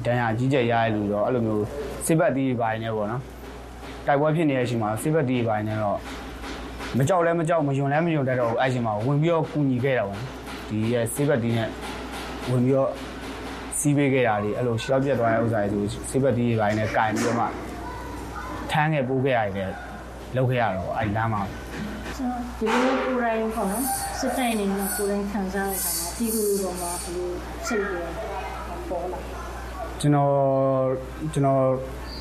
တန်ရာကြီးကျယ်ရတဲ့လူတော့အဲ့လိုမျိုးစစ်ဘက်တီးပိုင်းနေပေါ့နော်တိုက်ပွဲဖြစ်နေတဲ့အချိန်မှာစစ်ဘက်တီးပိုင်းနေတော့ မကြောက်လဲမကြောက်မယွန်လဲမယွန်တတ်တော့အဲ့ချိန်မှာဝင်ပြီးတော့ကူညီခဲ့တာပေါ့ဒီရဲ့စစ်ဘက်တီးနဲ့ဝင်ပြီးတော့စီးပေးခဲ့တာလေအဲ့လိုရှောက်ပြတ်သွားတဲ့ဥစ္စာတွေဆိုစစ်ဘက်တီးပိုင်းနဲ့ကင်ပြီးတော့မှထမ်းခဲ့ပိုးခဲ့ရတယ်လောက်ခဲ့ရတော့အဲ့လမ်းမှာဒီလိုကိုယ်တိုင်ပေါ့နော်စစ်တိုင်နေနဲ့ကိုယ်တိုင်ခံစားရတာမှာဒီလိုလိုတော့မှဘယ်လိုစိတ်ရပေါ်လာကျွန်တော်ကျွန်တော်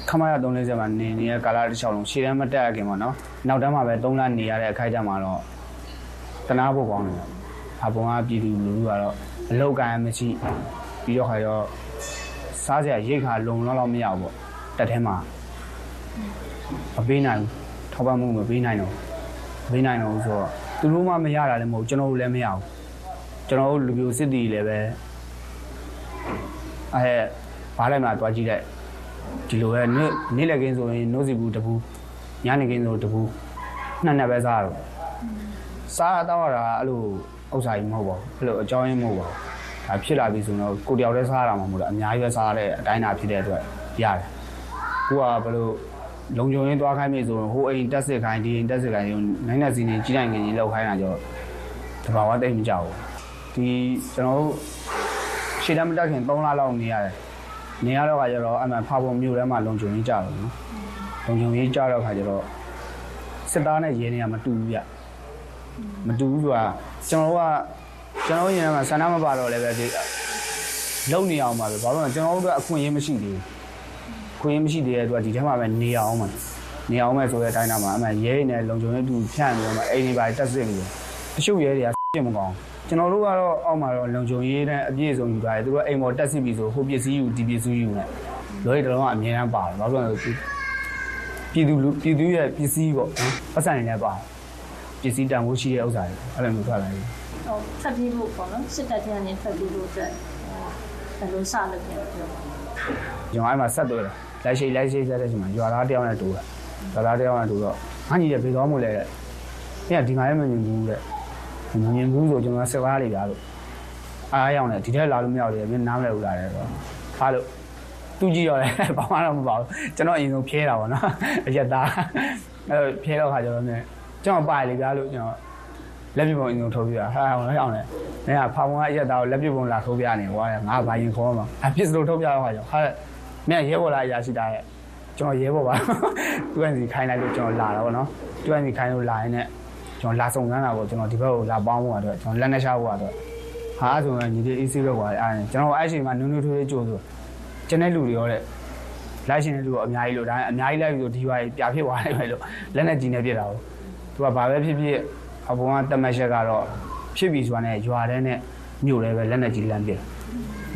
ခမရ340မှာနေနေတဲ့ကာလတစ်လျှောက်လုံးရှေ့တန်းမတက်ရခင်ပေါ့နော်နောက်တန်းမှာပဲ3လနေရတဲ့အခိုက်အတန့်မှာတော့တနာဖို့ကောင်းတယ်အပုံကပြည်သူလူထုကတော့အလောက်ကန်မရှိပြီးတော့ခါတော့စားစရာရိတ်ခါလုံလောက်လောက်မရဘူးပေါ့တက်ထဲမှာမပေးနိုင်ဘူးထောက်ပံ့မှုမပေးနိုင်တော့မပေးနိုင်တော့ဆိုတော့သူတို့မှမရတာလည်းမဟုတ်ကျွန်တော်တို့လည်းမရဘူးကျွန်တော်တို့လူမျိုးစစ်တီလည်းပဲအဲဘားလိုက်မှတွားကြည့်တဲ့ ဒီလိုပဲနေ့နေ့လည်ကင်းဆိုရင်နိုးစီဘူးတပူညနေကင်းဆိုတပူနှစ်နှစ်ပဲစားတော့စားတော့တာအဲ့လိုဥစ္စာကြီးမဟုတ်ပါဘူးအဲ့လိုအကြောင်းရင်းမဟုတ်ပါဘူးဒါဖြစ်လာပြီဆိုတော့ကိုတယောက်တည်းစားရမှာမဟုတ်တော့အများကြီးပဲစားရတဲ့အတိုင်းအတာဖြစ်တဲ့အတွက်ရတယ်ကိုကဘယ်လိုလုံခြုံရေးသွားခိုင်းပြီဆိုတော့ဟိုအိမ်တက်စစ်ခိုင်းဒီအိမ်တက်စစ်ခိုင်းနိုင်တဲ့စီနေကြီးနိုင်ငင်ကြီးလောက်ခိုင်းတာကြောတဘာဝတိတ်မကြောက်ဘူးဒီကျွန်တော်တို့ရှေ့တမ်းမတက်ခင်3လလောက်နေရတယ် နေရတော့ခါကျတော့အမှန်ဖာပုံမြို့ထဲမှာလုံခြုံရေးကြတော့နော်လုံခြုံရေးကြတော့ခါကျတော့စစ်သားနဲ့ရဲနေရမတူဘူးဗျမတူဘူးဆိုတာကျွန်တော်တို့ကကျွန်တော်ရင်ထဲမှာဆန္ဒမပါတော့လည်းပဲဒီလုံနေအောင်ပါပဲဘာလို့လဲကျွန်တော်တို့ကအခွင့်အရေးမရှိသေးဘူးခွခွင့်မရှိသေးတဲ့အတွက်ဒီထဲမှာပဲနေအောင်မှာနေအောင်မဲ့ဆိုတဲ့အတိုင်းတော့မှအမှရဲနေလုံခြုံရေးတူဖြန့်ပြီးတော့မှအိမ်တွေပါတက်စစ်ပြီးအရှုပ်ရဲတွေကပြစ်မကောင်း ကျွန်တော်တို့ကတော့အောက်မှာတော့လုံခြုံရေးနဲ့အပြည့်အစုံယူထားတယ်သူတို့အိမ်ပေါ်တက်စစ်ပြီးဆိုဟိုပစ္စည်းယူဒီပစ္စည်းယူနဲ့လောရီတလုံးကအမြဲတမ်းပါတယ်ဘာလို့လဲဆိုပြည်သူပြည်သူရဲ့ပစ္စည်းပေါ့နော်ပတ်စံနေလည်းပါတယ်ပစ္စည်းတန်ဖိုးရှိတဲ့ဥစ္စာတွေအဲ့လိုမျိုးထွက်လာတယ်ဟိုထွက်ပြေးဖို့ပေါ့နော်စစ်တပ်ထဲကနေထွက်ပြေးဖို့အတွက်ဘယ်လိုစလုပ်လဲပြောပါကျွန်တော်အဲ့မှာဆက်သွဲတယ်လိုက်ရှိလိုက်ရှိဆက်တဲ့ချိန်မှာရွာသားတယောက်နဲ့တူတယ်ရွာသားတယောက်နဲ့တူတော့ငါညီတဲ့ဘေသွားမို့လဲတဲ့အဲ့ဒီငါလည်းမမြင်ဘူးတဲ့ မမြင်ဘူးဆိုကျွန်တော်ဆက်ကားလေးပြလို့အားရောက်နေဒီထဲလာလို့မရောက်သေးဘူးမင်းနားမလဲဘူးလားတဲ့ဆိုအားလို့သူကြည့်ရောလဲဘာမှတော့မပါဘူးကျွန်တော်အရင်ဆုံးဖြဲတာပေါ့နော်အရက်သားအဲ့ဖြဲတော့ခါကျတော့ねကျွန်တော်ပါလေပြလို့ကျွန်တော်လက်ပြပုံအရင်ဆုံးထိုးပြတာဟာဟောလည်းအောင်တယ်။မင်းကဖာပုံကအရက်သားကိုလက်ပြပုံလာထိုးပြနေကွာငါဘာရင်ခေါ်မှာအဖြစ်စလို့ထိုးပြတော့ဟာကြောင့်ဟာမင်းရဲဘော်လာအရာရှိတာရဲ့ကျွန်တော်ရဲဘော်ပါသူကစီခိုင်းလိုက်လို့ကျွန်တော်လာတာပေါ့နော်သူကစီခိုင်းလို့လာရင်လည်း ကျွန်တော်လာစုံစမ်းတာပေါ့ကျွန်တော်ဒီဘက်ကိုလာပေါင်းဖို့အတွက်ကျွန်တော်လက်နဲ့ရှာဖို့အတွက်ဟာဆိုရင်ညီလေးအေးဆေးပဲကွာအဲ့ဒါကျွန်တော်အဲ့ချိန်မှာနုံနုံထွေးထွေးကြိုးဆိုကျန်တဲ့လူတွေရောတဲ့လိုက်ရှင်တဲ့လူကအများကြီးလို့ဒါအများကြီးလိုက်ပြီးတော့ဒီဝါကြီးပြဖြစ်သွားတယ်ပဲလို့လက်နဲ့ကြီးနေပြစ်တာကိုသူကဘာပဲဖြစ်ဖြစ်အပေါ်ကတမက်ချက်ကတော့ဖြစ်ပြီဆိုတာနဲ့ရွာတဲ့နဲ့မြို့လည်းပဲလက်နဲ့ကြီးလမ်းပြစ်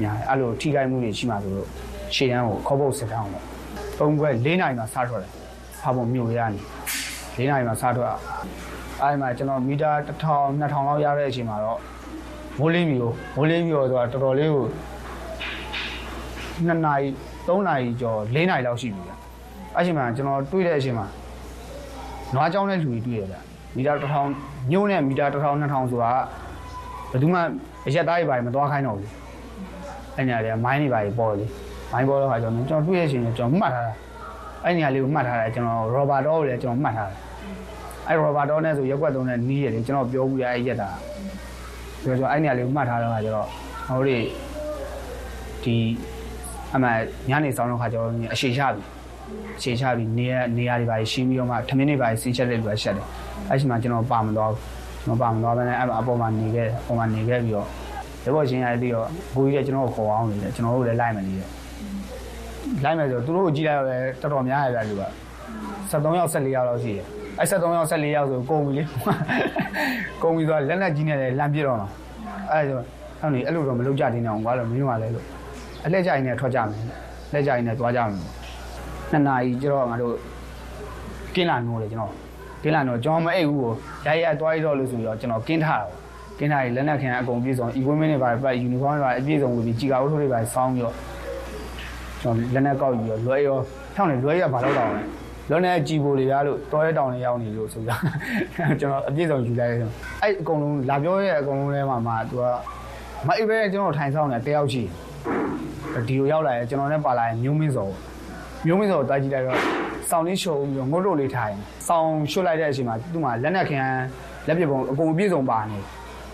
ညာအဲ့လိုထိခိုက်မှုတွေရှိမှဆိုလို့ရှေ့ရန်ကိုခေါပုတ်စစ်တောင်းတော့သုံးခွဲ၄နိုင်မှာစားထွက်တယ်ဖာပုံမြို့ရနေ၄နိုင်မှာစားထွက် အဲ့မှာကျွန်တော်မီတာ1000 2000လောက်ရတဲ့အချိန်မှာတော့မိုးလင်းမျိုးမိုးလင်းမျိုးဆိုတာတော်တော်လေးကို2နာရီ3နာရီကျော်4နာရီလောက်ရှိပြီဗျအဲ့ချိန်မှာကျွန်တော်တွေးတဲ့အချိန်မှာနွားကြောင်းတဲ့လူတွေတွေ့ရဗျမီတာ1000ညိုးနဲ့မီတာ1000 2000ဆိုတာဘယ်သူမှအရက်သားတွေပါမသွားခိုင်းတော့ဘူးအဲ့ညာတွေကမိုင်းတွေပါပေါ်လေမိုင်းပေါ်တော့ခါကျွန်တော်ကျွန်တော်တွေ့ရတဲ့အချိန်ကျွန်တော်မှတ်ထားတာအဲ့နေရာလေးကိုမှတ်ထားတယ်ကျွန်တော်ရော်ဘာတော့ကိုလည်းကျွန်တော်မှတ်ထားတယ် အဲ့ရော်ဘာတော့နဲ့ဆိုရက်ွက်သုံးနဲ့နီးရတယ်ကျွန်တော်ပြောဘူးရအဲ့ရက်တာဆိုတော့အဲ့နေရာလေးကိုမှတ်ထားတော့ခါကျတော့ဟိုတွေဒီအမှညနေဆောင်တော့ခါကျတော့အရှိချပြီအရှိချပြီနေရနေရာတွေပါရှင်းပြီးတော့မှထမင်းတွေပါဆင်းချက်လေးတွေရှက်တယ်အဲ့ချိန်မှာကျွန်တော်ပါမတော့ကျွန်တော်ပါမတော့ဘဲနဲ့အဲ့အပေါ်မှာနေခဲ့အပေါ်မှာနေခဲ့ပြီးတော့ဒီဘောချင်းရပြီးတော့ဘူကြီးလည်းကျွန်တော်ကိုခေါ်အောင်နေတယ်ကျွန်တော်တို့လည်းလိုက်မနေတယ်လိုက်မယ်ဆိုသူတို့ကိုကြည့်လိုက်တော့တော်တော်များရပြလူက73ယောက်14ယောက်လောက်ရှိတယ် အဲ့73ယောက်14ယောက်ဆိုကုန်ပြီလေကုန်ပြီဆိုတော့လက်လက်ကြီးနဲ့လည်းလမ်းပြတော့မှာအဲ့ဒါဆိုအဲ့နေအဲ့လိုတော့မလုပ်ကြသေးနဲ့အောင်ကွာလို့မင်းကလည်းလို့အလှည့်ကြိုင်နဲ့ထွက်ကြမယ်လက်ကြိုင်နဲ့သွားကြမယ်နှစ်နာရီကျတော့ငါတို့ကင်းလာနိုးတယ်ကျွန်တော်ကင်းလာနိုးကျွန်တော်မအိပ်ဘူးကိုရိုက်ရိုက်သွားရတော့လို့ဆိုပြီးတော့ကျွန်တော်ကင်းထားတာပေါ့ကင်းထားရင်လက်နက်ခံအကုန်ပြည့်စုံ equipment တွေပါပတ် uniform တွေပါအပြည့်စုံပြီးကြီးကာဝတ်ထုပ်တွေပါစောင်းပြီးတော့ကျွန်တော်လက်နက်ကောက်ပြီးတော့လွယ်ရောထောင်းနေလွယ်ရဘာလို့တောင်းလဲ လွယ်နေကြည်ပိုတွေရလို့တော်ရဲတောင်တွေရောက်နေလို့ဆိုတာကျွန်တော်အပြည့်စုံယူလိုက်တယ်အဲ့အကုန်လုံးလာပြောရဲ့အကုန်လုံးထဲမှာမှသူကမအိပ်ပဲကျွန်တော်ထိုင်ဆောင်နေတယောက်ရှိဒီလိုရောက်လာရင်ကျွန်တော်နဲ့ပါလာရင်မျိုးမင်းစောမျိုးမင်းစောတားကြည့်လိုက်တော့စောင်းလေးရှုံပြီးတော့ငုတ်တို့လေးထိုင်စောင်းရှုတ်လိုက်တဲ့အချိန်မှာသူ့မှာလက်နက်ခံလက်ပြပုံအကုန်ပြည့်စုံပါနေ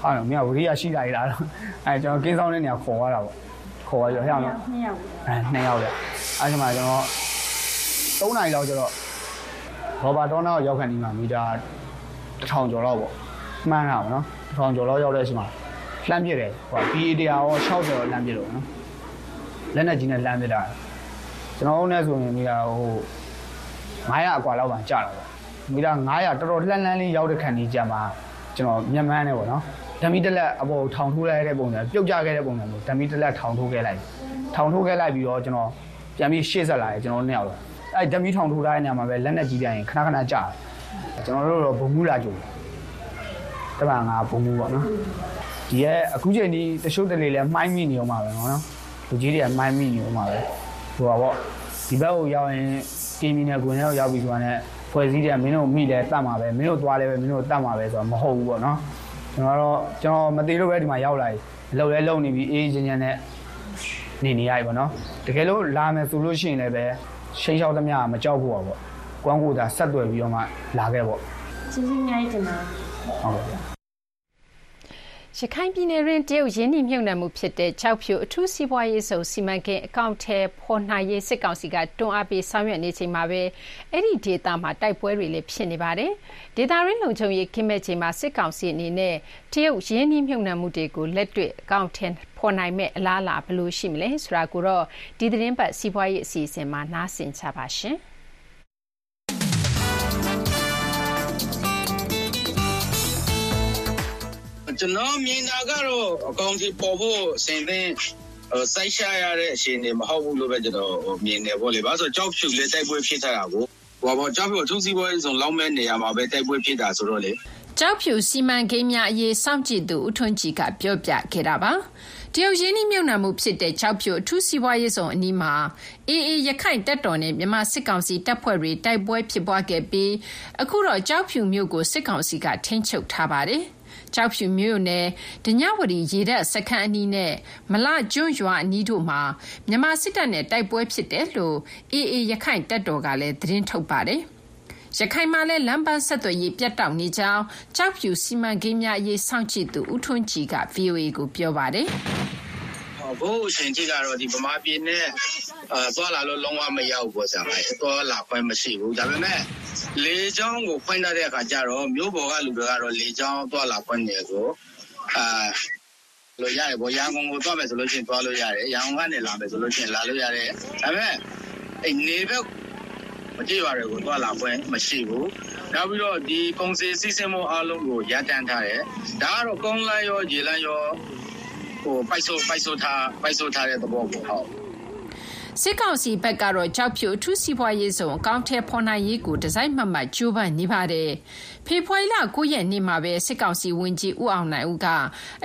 ဟာတော့မင်းကဝရိယရှိလာရလားအဲကျွန်တော်ကင်းဆောင်တဲ့နေရာခေါ်ရတာပေါ့ခေါ်ရရဟဲ့အောင်နှစ်ယောက်အဲနှစ်ယောက်လေအဲဒီမှာကျွန်တော်3နိုင်လောက်ကျတော့ ဘောဘာဒေါနာကိုရောက်ခံဒီမှာမီတာ1000ကျော်လောက်ပေါ့မှန်းတာပေါ့နော်1000ကျော်လောက်ရောက်တဲ့အချိန်မှာလှမ်းပြစ်တယ်ဟို PA တရားရော60လှမ်းပြစ်လို့နော်လက်နဲ့ကြီးနဲ့လှမ်းပြစ်တာကျွန်တော်တို့နဲ့ဆိုရင်မီတာဟို900အကွာလောက်ပါကြာတာပေါ့မီတာ900တော်တော်လှမ်းလှမ်းလေးရောက်တဲ့ခံကြီးကြမှာကျွန်တော်မျက်မှန်းနေပေါ့နော်ဓမီတက်လက်အပေါ်ထောင်ထိုးလိုက်တဲ့ပုံစံပြုတ်ကျခဲ့တဲ့ပုံစံမျိုးဓမီတက်လက်ထောင်ထိုးခဲ့လိုက်ထောင်ထိုးခဲ့လိုက်ပြီးတော့ကျွန်တော်ပြန်ပြီးရှေ့ဆက်လာတယ်ကျွန်တော်နှစ်ယောက်တော့ အဲ့ဓမီထောင်ထိုးထားတဲ့နေရာမှာပဲလက်နဲ့ကြီးပြန်ရင်ခဏခဏကြာတယ်ကျွန်တော်တို့တော့ဘုံမူလာကြိုတမန်ငါဘုံမူပေါ့နော်ဒီရဲ့အခုချိန်ဒီတရှုပ်တလေလဲမှိုင်းမိနေအောင်ပါပဲနော်လူကြီးတွေကမှိုင်းမိနေအောင်ပါပဲဟိုပါပေါ့ဒီဘက်ကိုရောက်ရင်ကင်းမီနဲ့ကွန်ရောက်ရောက်ပြီးဆိုတာနဲ့ဖွဲ့စည်းတယ်မင်းတို့မိလဲတတ်မှာပဲမင်းတို့သွားလဲပဲမင်းတို့တတ်မှာပဲဆိုတော့မဟုတ်ဘူးပေါ့နော်ကျွန်တော်တော့ကျွန်တော်မသေးလို့ပဲဒီမှာရောက်လာပြီအလုပ်လဲလုပ်နေပြီအေးချင်းချင်းနဲ့နေနေရပြီပေါ့နော်တကယ်လို့လာမယ်ဆိုလို့ရှိရင်လည်းပဲ ရှိန်လျှောက်သမျှမကြောက်ဘူးပေါ့ကွမ်းကိုသာဆက်သွယ်ပြီးတော့မှလာခဲ့ပေါ့ကျေးဇူးအများကြီးတင်ပါတယ်ဟုတ်ကဲ့ ရခိုင်ပြည်နယ်တွင်းတရုတ်ရင်းနှီးမြှုပ်နှံမှုဖြစ်တဲ့ ကျောက်ဖြူ အထူးစီးပွားရေးဇုန် စီမံကိန်း အကောင်အထည်ဖော်နိုင်ရေး စစ်ကောင်စီက တွန်းအားပေး ဆောင်ရွက်နေချိန်မှာပဲ အဲဒီဒေသမှာ တိုက်ပွဲတွေလည်း ဖြစ်နေပါတယ်။ဒေသတွင်း လုံခြုံရေး ကင်းမဲ့ချိန်မှာ စစ်ကောင်စီအနေနဲ့ တရုတ်ရင်းနှီးမြှုပ်နှံမှုတွေကို လက်တွေ့ အကောင်အထည်ဖော်နိုင်မယ့် အလားအလာ ဘယ်လိုရှိမလဲဆိုတာကိုတော့ ဒီသီတင်းပတ် စီးပွားရေးအစီအစဉ်မှာ နားဆင်ကြပါရှင်။ ကျွန်တော်မြင်တာကတော့အကောင့်ကြီးပေါ်ဖို့အစဉ်သင်းစိုက်ရှာရတဲ့အခြေအနေမဟုတ်ဘူးလို့ပဲကျွန်တော်မြင်တယ်ပေါ့လေ။ဘာလို့ဆိုကြောက်ဖြူလေးတိုက်ပွဲဖြစ်ထားတာကိုဟောပေါ့ကြောက်ဖြူအထူးစီးပွားရေးဆောင်လောက်မဲ့နေရာမှာပဲတိုက်ပွဲဖြစ်တာဆိုတော့လေကြောက်ဖြူစီမံကိန်းများအရေးစောင့်ကြည့်သူဦးထွန်းကြည်ကပြောပြခဲ့တာပါတရုတ်ရင်းနှီးမြှုပ်နှံမှုဖြစ်တဲ့ကြောက်ဖြူအထူးစီးပွားရေးဆောင်အနီးမှာအေးအေးရခိုင်တက်တော်နဲ့မြန်မာစစ်ကောင်စီတပ်ဖွဲ့တွေတိုက်ပွဲဖြစ်ပွားခဲ့ပြီးအခုတော့ကြောက်ဖြူမြို့ကိုစစ်ကောင်စီကထိန်းချုပ်ထားပါတယ်။ ကျောက်ဖြူမြို့နယ် ဓညဝတီရေတပ်စခန်းအနီးနဲ့ မလကျွန်းရွာအနီးတို့မှာ မြန်မာစစ်တပ်နဲ့ တိုက်ပွဲဖြစ်တယ်လို့အေးအေးရခိုင်တပ်တော်ကလည်း သတင်းထုတ်ပါတယ်။ရခိုင်မှာလည်း လမ်းပန်းဆက်သွယ်ရေး ပြတ်တောက်နေကြောင်းကြောက်ဖြူစီမံကိန်းများအရေး စောင့်ကြည့်သူ ဦးထွန်းကြည်က VOA ကို ပြောပါတယ်။ ဘိုးအရှင်ကြီးကတော့ဒီဗမာပြည်နဲ့အဲသွားလာလို့ လုံးဝမရောက်ဘူးဆရာမ။သွားလာခွင့်မရှိဘူး။ဒါပေမဲ့ လေကြောင်းကို ဖွင့်ထားတဲ့အခါကျတော့ မြို့ပေါ်ကလူတွေကတော့ လေကြောင်းသွားလာခွင့်နေကိုအာလို့ရတယ်ပေါ့ရန်ကုန်ကို သွားမယ်ဆိုလို့ရှိရင် သွားလို့ရတယ် ရန်ကုန်ကနေ လာမယ်ဆိုလို့ရှိရင် လာလို့ရတယ် ဒါပေမဲ့အဲနေဘက်မကြည့်ရတဲ့ကို သွားလာခွင့်မရှိဘူး နောက်ပြီးတော့ဒီကုံစီစီစဉ်မှုအားလုံးကို ရပ်တန့်ထားတယ် ဒါကတော့ ကုန်းလန်းရော ရေလန်းရော ဟိုပိုက်ဆိုပိုက်ဆိုထားပိုက်ဆိုထားတဲ့သဘောကိုဟုတ်စစ်ကောင်စီဘက်ကတော့ကြောက်ဖြူအထူးစီးပွားရေးဆောင်အကောင့်ထဲဖော်နိုင်ရေးကိုဒီဇိုင်းမှတ်မှတ်ကြိုးပမ်းနေပါတယ်။ဖေဖော်ဝါရီလ9ရက်နေ့မှာပဲစစ်ကောင်စီဝန်ကြီးဦးအောင်နိုင်ဦးက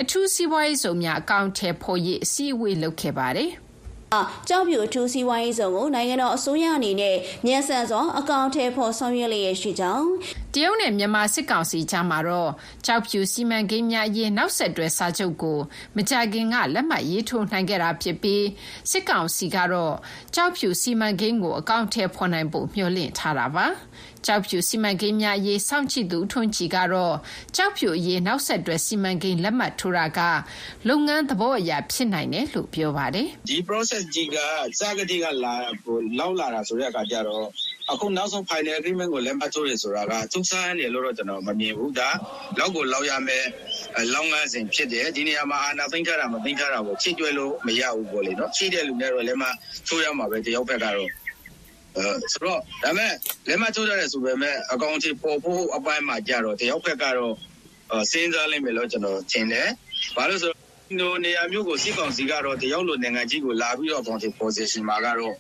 အထူးစီးပွားရေးဆောင်များအကောင့်ထဲဖော်ရေးအစည်းအဝေးလုပ်ခဲ့ပါတယ်။ ကြောက်ဖြူအထူးစီးပွားရေးဆောင်ကိုနိုင်ငံတော်အစိုးရအနေနဲ့မြန်ဆန်စွာအကောင့်ထဲပေါ်ဆောင်ရွက်လျက်ရှိကြောင်းတရုတ်နဲ့မြန်မာစစ်ကောင်စီကြားမှာတော့ကြောက်ဖြူစီမံကိန်းများရေးနောက်ဆက်တွဲစာချုပ်ကိုမကြာခင်ကလက်မှတ်ရေးထိုးနိုင်ခဲ့တာဖြစ်ပြီးစစ်ကောင်စီကတော့ကြောက်ဖြူစီမံကိန်းကိုအကောင့်ထဲဖော်နိုင်ဖို့မျှော်လင့်ထားတာပါ။ ကျောက်ဖြူစီမံကိန်းများအရေးစောင့်ကြည့်သူဦးထွန်းကြည်ကတော့ကျောက်ဖြူအရေးနောက်ဆက်တွဲစီမံကိန်းလက်မှတ်ထိုးတာကလုပ်ငန်းသဘောအရဖြစ်နိုင်တယ်လို့ပြောပါတယ်။ဒီ process ကြီးကစကတိကလာလောက်လာတာဆိုတဲ့အခါကျတော့အခုနောက်ဆုံး final agreement ကိုလက်မှတ်ထိုးရဆိုတာကသူစားရနေလို့တော့ကျွန်တော်မမြင်ဘူးဒါလောက်ကိုလောက်ရမယ်လောင်းငန်းစဉ်ဖြစ်တယ်ဒီနေရာမှာအာနာသိမ့်ထားတာမသိမ့်ထားတာကိုချစ်ကျွဲလို့မရဘူးပေါ့လေနော်ချိတဲ့လူနဲ့တော့လည်းမထိုးရမှာပဲတယောက်ဘက်ကတော့ ဆိုတော့ဒါမဲ့လက်မထိုးကြရဲဆိုပေမဲ့အကောင့်ကြီးပေါ်ဖို့အပိုင်းမှာကြတော့တယောက်ဘက်ကတော့စဉ်းစားလိမ့်မယ်လို့ကျွန်တော်ထင်တယ်။ဘာလို့ဆိုတော့နေရာမျိုးကိုစစ်ကောင်စီကတော့တယောက်လိုနိုင်ငံကြီးကိုလာပြီးတော့ county position မှာကတော့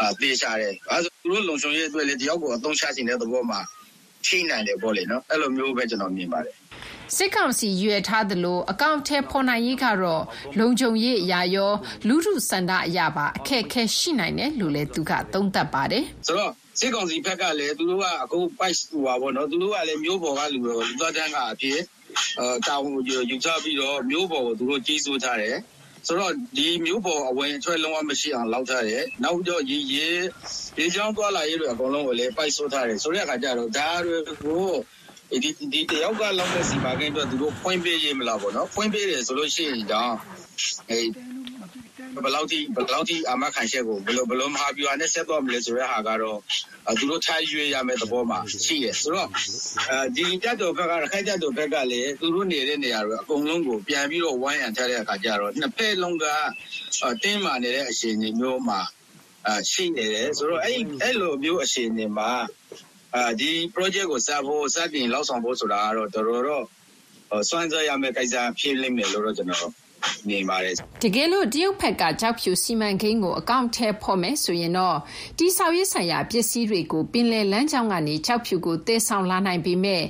အာတေးရှာတယ်။အဲဆိုသူတို့လုံခြုံရေးအတွက်လည်းတယောက်ကိုအသုံးချခြင်းတဲ့သဘောမှာထိနိုင်တယ်ပေါ့လေနော်။အဲ့လိုမျိုးပဲကျွန်တော်မြင်ပါတယ်။ စစ်ကောင်စီရွေထားသလိုအကောင့်ထဲဖော်နိုင်ရေးကတော့လုံခြုံရေးအရာရော လူထုစန္ဒအရာပါအခက်အခဲရှိနိုင်တယ်လို့လည်းသူကသုံးသပ်ပါတယ်ဆိုတော့စစ်ကောင်စီဘက်ကလည်းသူတို့ကအခုပိုက်ဟိုပါဗောနော်သူတို့ကလည်းမျိုးပေါ်ကလူတွေလူသားတန်းကအဖြစ်အဲတောင်းယူချပြီးတော့မျိုးပေါ်ကိုသူတို့ကြီးစိုးထားတယ်ဆိုတော့ဒီမျိုးပေါ်အဝင်အထွက်လုံးဝမရှိအောင်လောက်ထားတယ်နောက်တော့ရေရေရေချောင်းသွားလာရေးတွေအကုန်လုံးကိုလည်းပိုက်ဆိုးထားတယ်ဆိုတဲ့အခါကျတော့ဒါတွေကို ဒီဒီတယောက်ကလောက်တဲ့ စီမံကိန်းအတွက် သူတို့ ဖွင့်ပေးရေးမလားပေါ့နော် ဖွင့်ပေးတယ်ဆိုလို့ရှိရင်တော့အဲဘယ်လောက်ထိဘယ်လောက်ထိအမခံချက်ကိုဘယ်လို ဘယ်လို မဟာဗျူဟာနဲ့ ဆက်သွားမလဲဆိုတဲ့ဟာကတော့ သူတို့ထားရွေးရမယ့်သဘောမှာ ရှိရဆိုတော့အဲဒီတက်တော်ဘက်ကခိုက်တက်တော်ဘက်ကလည်း သူတို့နေတဲ့နေရာတွေ အကုန်လုံးကို ပြန်ပြီးတော့ ဝိုင်းရံထားတဲ့အခါကျတော့ နှစ်ဖက်လုံးက တင်းမာနေတဲ့ အခြေအနေမျိုးမှာ ရှိနေတယ် ဆိုတော့ အဲ့အဲ့လိုမျိုး အခြေအနေမှာ ဒီ project ကိုစဖို့စတင်လောက်ဆောင်ဖို့ဆိုတာကတော့ တော်တော်တော့ စွမ်းစားရမယ့်ကိစ္စ ဖြစ်လိမ့်မယ်လို့တော့ ကျွန်တော်နေပါတယ် တကယ်လို့ တရုတ်ဘက်ကကြောက်ဖြူစီမံကိန်းကို အကောင့်ထဲဖော်မယ်ဆိုရင်တော့တိဆောက်ရေးဆိုင်ရာ ပစ္စည်းတွေကို ပင်လယ်လမ်းကြောင်းကနေကြောက်ဖြူကိုတည်ဆောင်လာနိုင်ပေမဲ့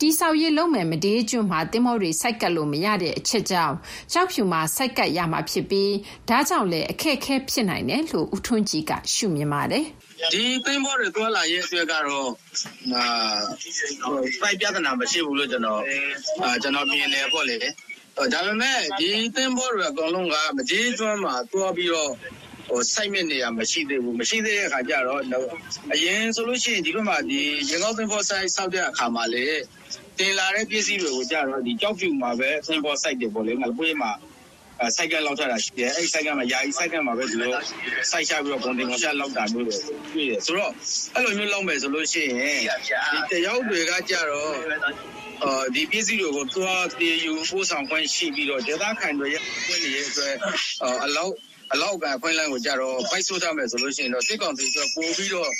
တိဆောက်ရေးလုံးမယ်မဒေးကျွန်းမှာတင်မောတွေစိုက်ကပ်လို့ မရတဲ့အချက်ကြောင့်ကြောက်ဖြူမှာစိုက်ကပ်ရမှာဖြစ်ပြီး ဒါကြောင့်လည်း အခက်အခဲ ဖြစ်နိုင်တယ်လို့ ဦးထွန်းကြည်က ရှုမြင်ပါတယ်။ ဒီသိမ်းဘောတွေတွာလာရဲ့အတွက်ကတော့အာပိုက်ပြဿနာမရှိဘူးလို့ ကျွန်တော်အာကျွန်တော်မြင်တယ်ပေါ့လေ ဒါပေမဲ့ ဒီသင်းဘောတွေအကုန်လုံးက မကြီးကျွမ်းမှာတွားပြီးတော့ဟဟိုစိုက်မဲ့နေရမရှိသေးဘူး မရှိသေးတဲ့အခါကျတော့ အရင်ဆိုလို့ရှိရင် ဒီဘက်မှာဒီရေကောက်သင်္ဘောဆိုင်ဆောက်တဲ့အခါမှာလေတင်လာတဲ့ပစ္စည်းတွေကိုကြတော့ဒီကြောက်ဖြူမှာပဲ သင်္ဘောစိုက်တယ်ပေါ့လေ ငါပွေးမှာ စိုက်ကလောက်ထတာရှိတယ်အဲ့စိုက်ကမှာယာယီစိုက်ကမှာပဲဒီလိုစိုက်ချပြီးတော့ကွန်တင်ကွန်ရှာလောက်တာမျိုးတွေတွေ့တယ်ဆိုတော့အဲ့လိုမျိုးလောက်မယ်ဆိုလို့ရှိရင်ဒီတယောက်တွေကကြတော့အော်ဒီပစ္စည်းတွေကိုသွားတည်ယူပို့ဆောင်ခွင့်ရှိပြီးတော့ဒေသခံတွေရဲ့ခွင့်တွေရဲ့အတွက်အလောက်အလောက်ကအခွင့်အလမ်းကိုကြတော့ပိုက်ဆို့ထားမယ်ဆိုလို့ရှိရင်တော့စစ်ကောင်စီကပို့ပြီးတော့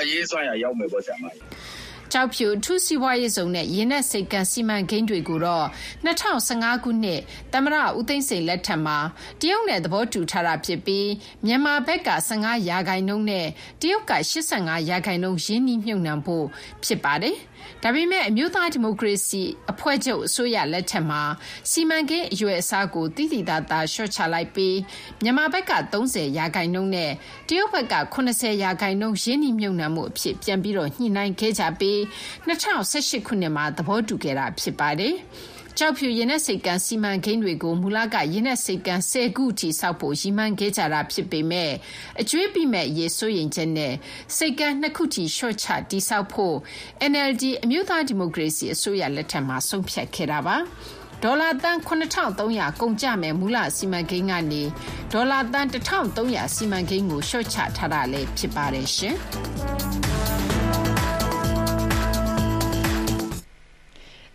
အရေးဆွမ်းရရောက်မယ်ပေါ့ဆရာမကြီး ကျောက်ဖြူအထူးစီးပွားရေးဇုံနဲ့ ရေနက်ဆိပ်ကမ်း စီမံကိန်းတွေကိုတော့ ၂၀၁၅ ခုနှစ် သမ္မတဦးသိန်းစိန်လက်ထက်မှာ တရုတ်နဲ့ သဘောတူထားတာဖြစ်ပြီး မြန်မာဘက်က ၁၅ ရာခိုင်နှုန်းနဲ့ တရုတ်က ၈၅ ရာခိုင်နှုန်း ရင်းနှီးမြှုပ်နှံဖို့ ဖြစ်ပါတယ်။ဒါပေမဲ့ အမျိုးသားဒီမိုကရေစီအဖွဲ့ချုပ် အစိုးရလက်ထက်မှာ စီမံကိန်းအရွယ်အစားကို သိသိသာသာ လျှော့ချလိုက်ပြီး မြန်မာဘက်က30ရာခိုင်နှုန်းနဲ့ တရုတ်ဘက်က80ရာခိုင်နှုန်း ရင်းနှီးမြှုပ်နှံမှုအဖြစ် ပြန်ပြီးတော့ညှိနှိုင်းခဲ့ကြပြီး2018ခုနှစ်မှာ သဘောတူခဲ့တာ ဖြစ်ပါတယ်။ကျောက်ဖြူရေနက်ဆိပ်ကမ်း စီမံကိန်းတွေကို မူလက ရေနက်ဆိပ်ကမ်း ၁၀ ခုအထိ ဆောက်ဖို့ ရည်မှန်းခဲ့ကြတာ ဖြစ်ပေမယ့် အကြွေးပိမယ့်အရေး စိုးရိမ်ချက်နဲ့ ဆိပ်ကမ်း ၂ ခုထိ လျှော့ချ တည်ဆောက်ဖို့ NLD အမျိုးသားဒီမိုကရေစီအစိုးရ လက်ထက်မှာ ဆုံးဖြတ်ခဲ့တာပါ။ဒေါ်လာသန်း ၇,၃၀၀ ကုန်ကျမယ့် မူလစီမံကိန်းကနေ ဒေါ်လာသန်း ၁,၃၀၀ စီမံကိန်းကို လျှော့ချထားတာလည်း ဖြစ်ပါတယ်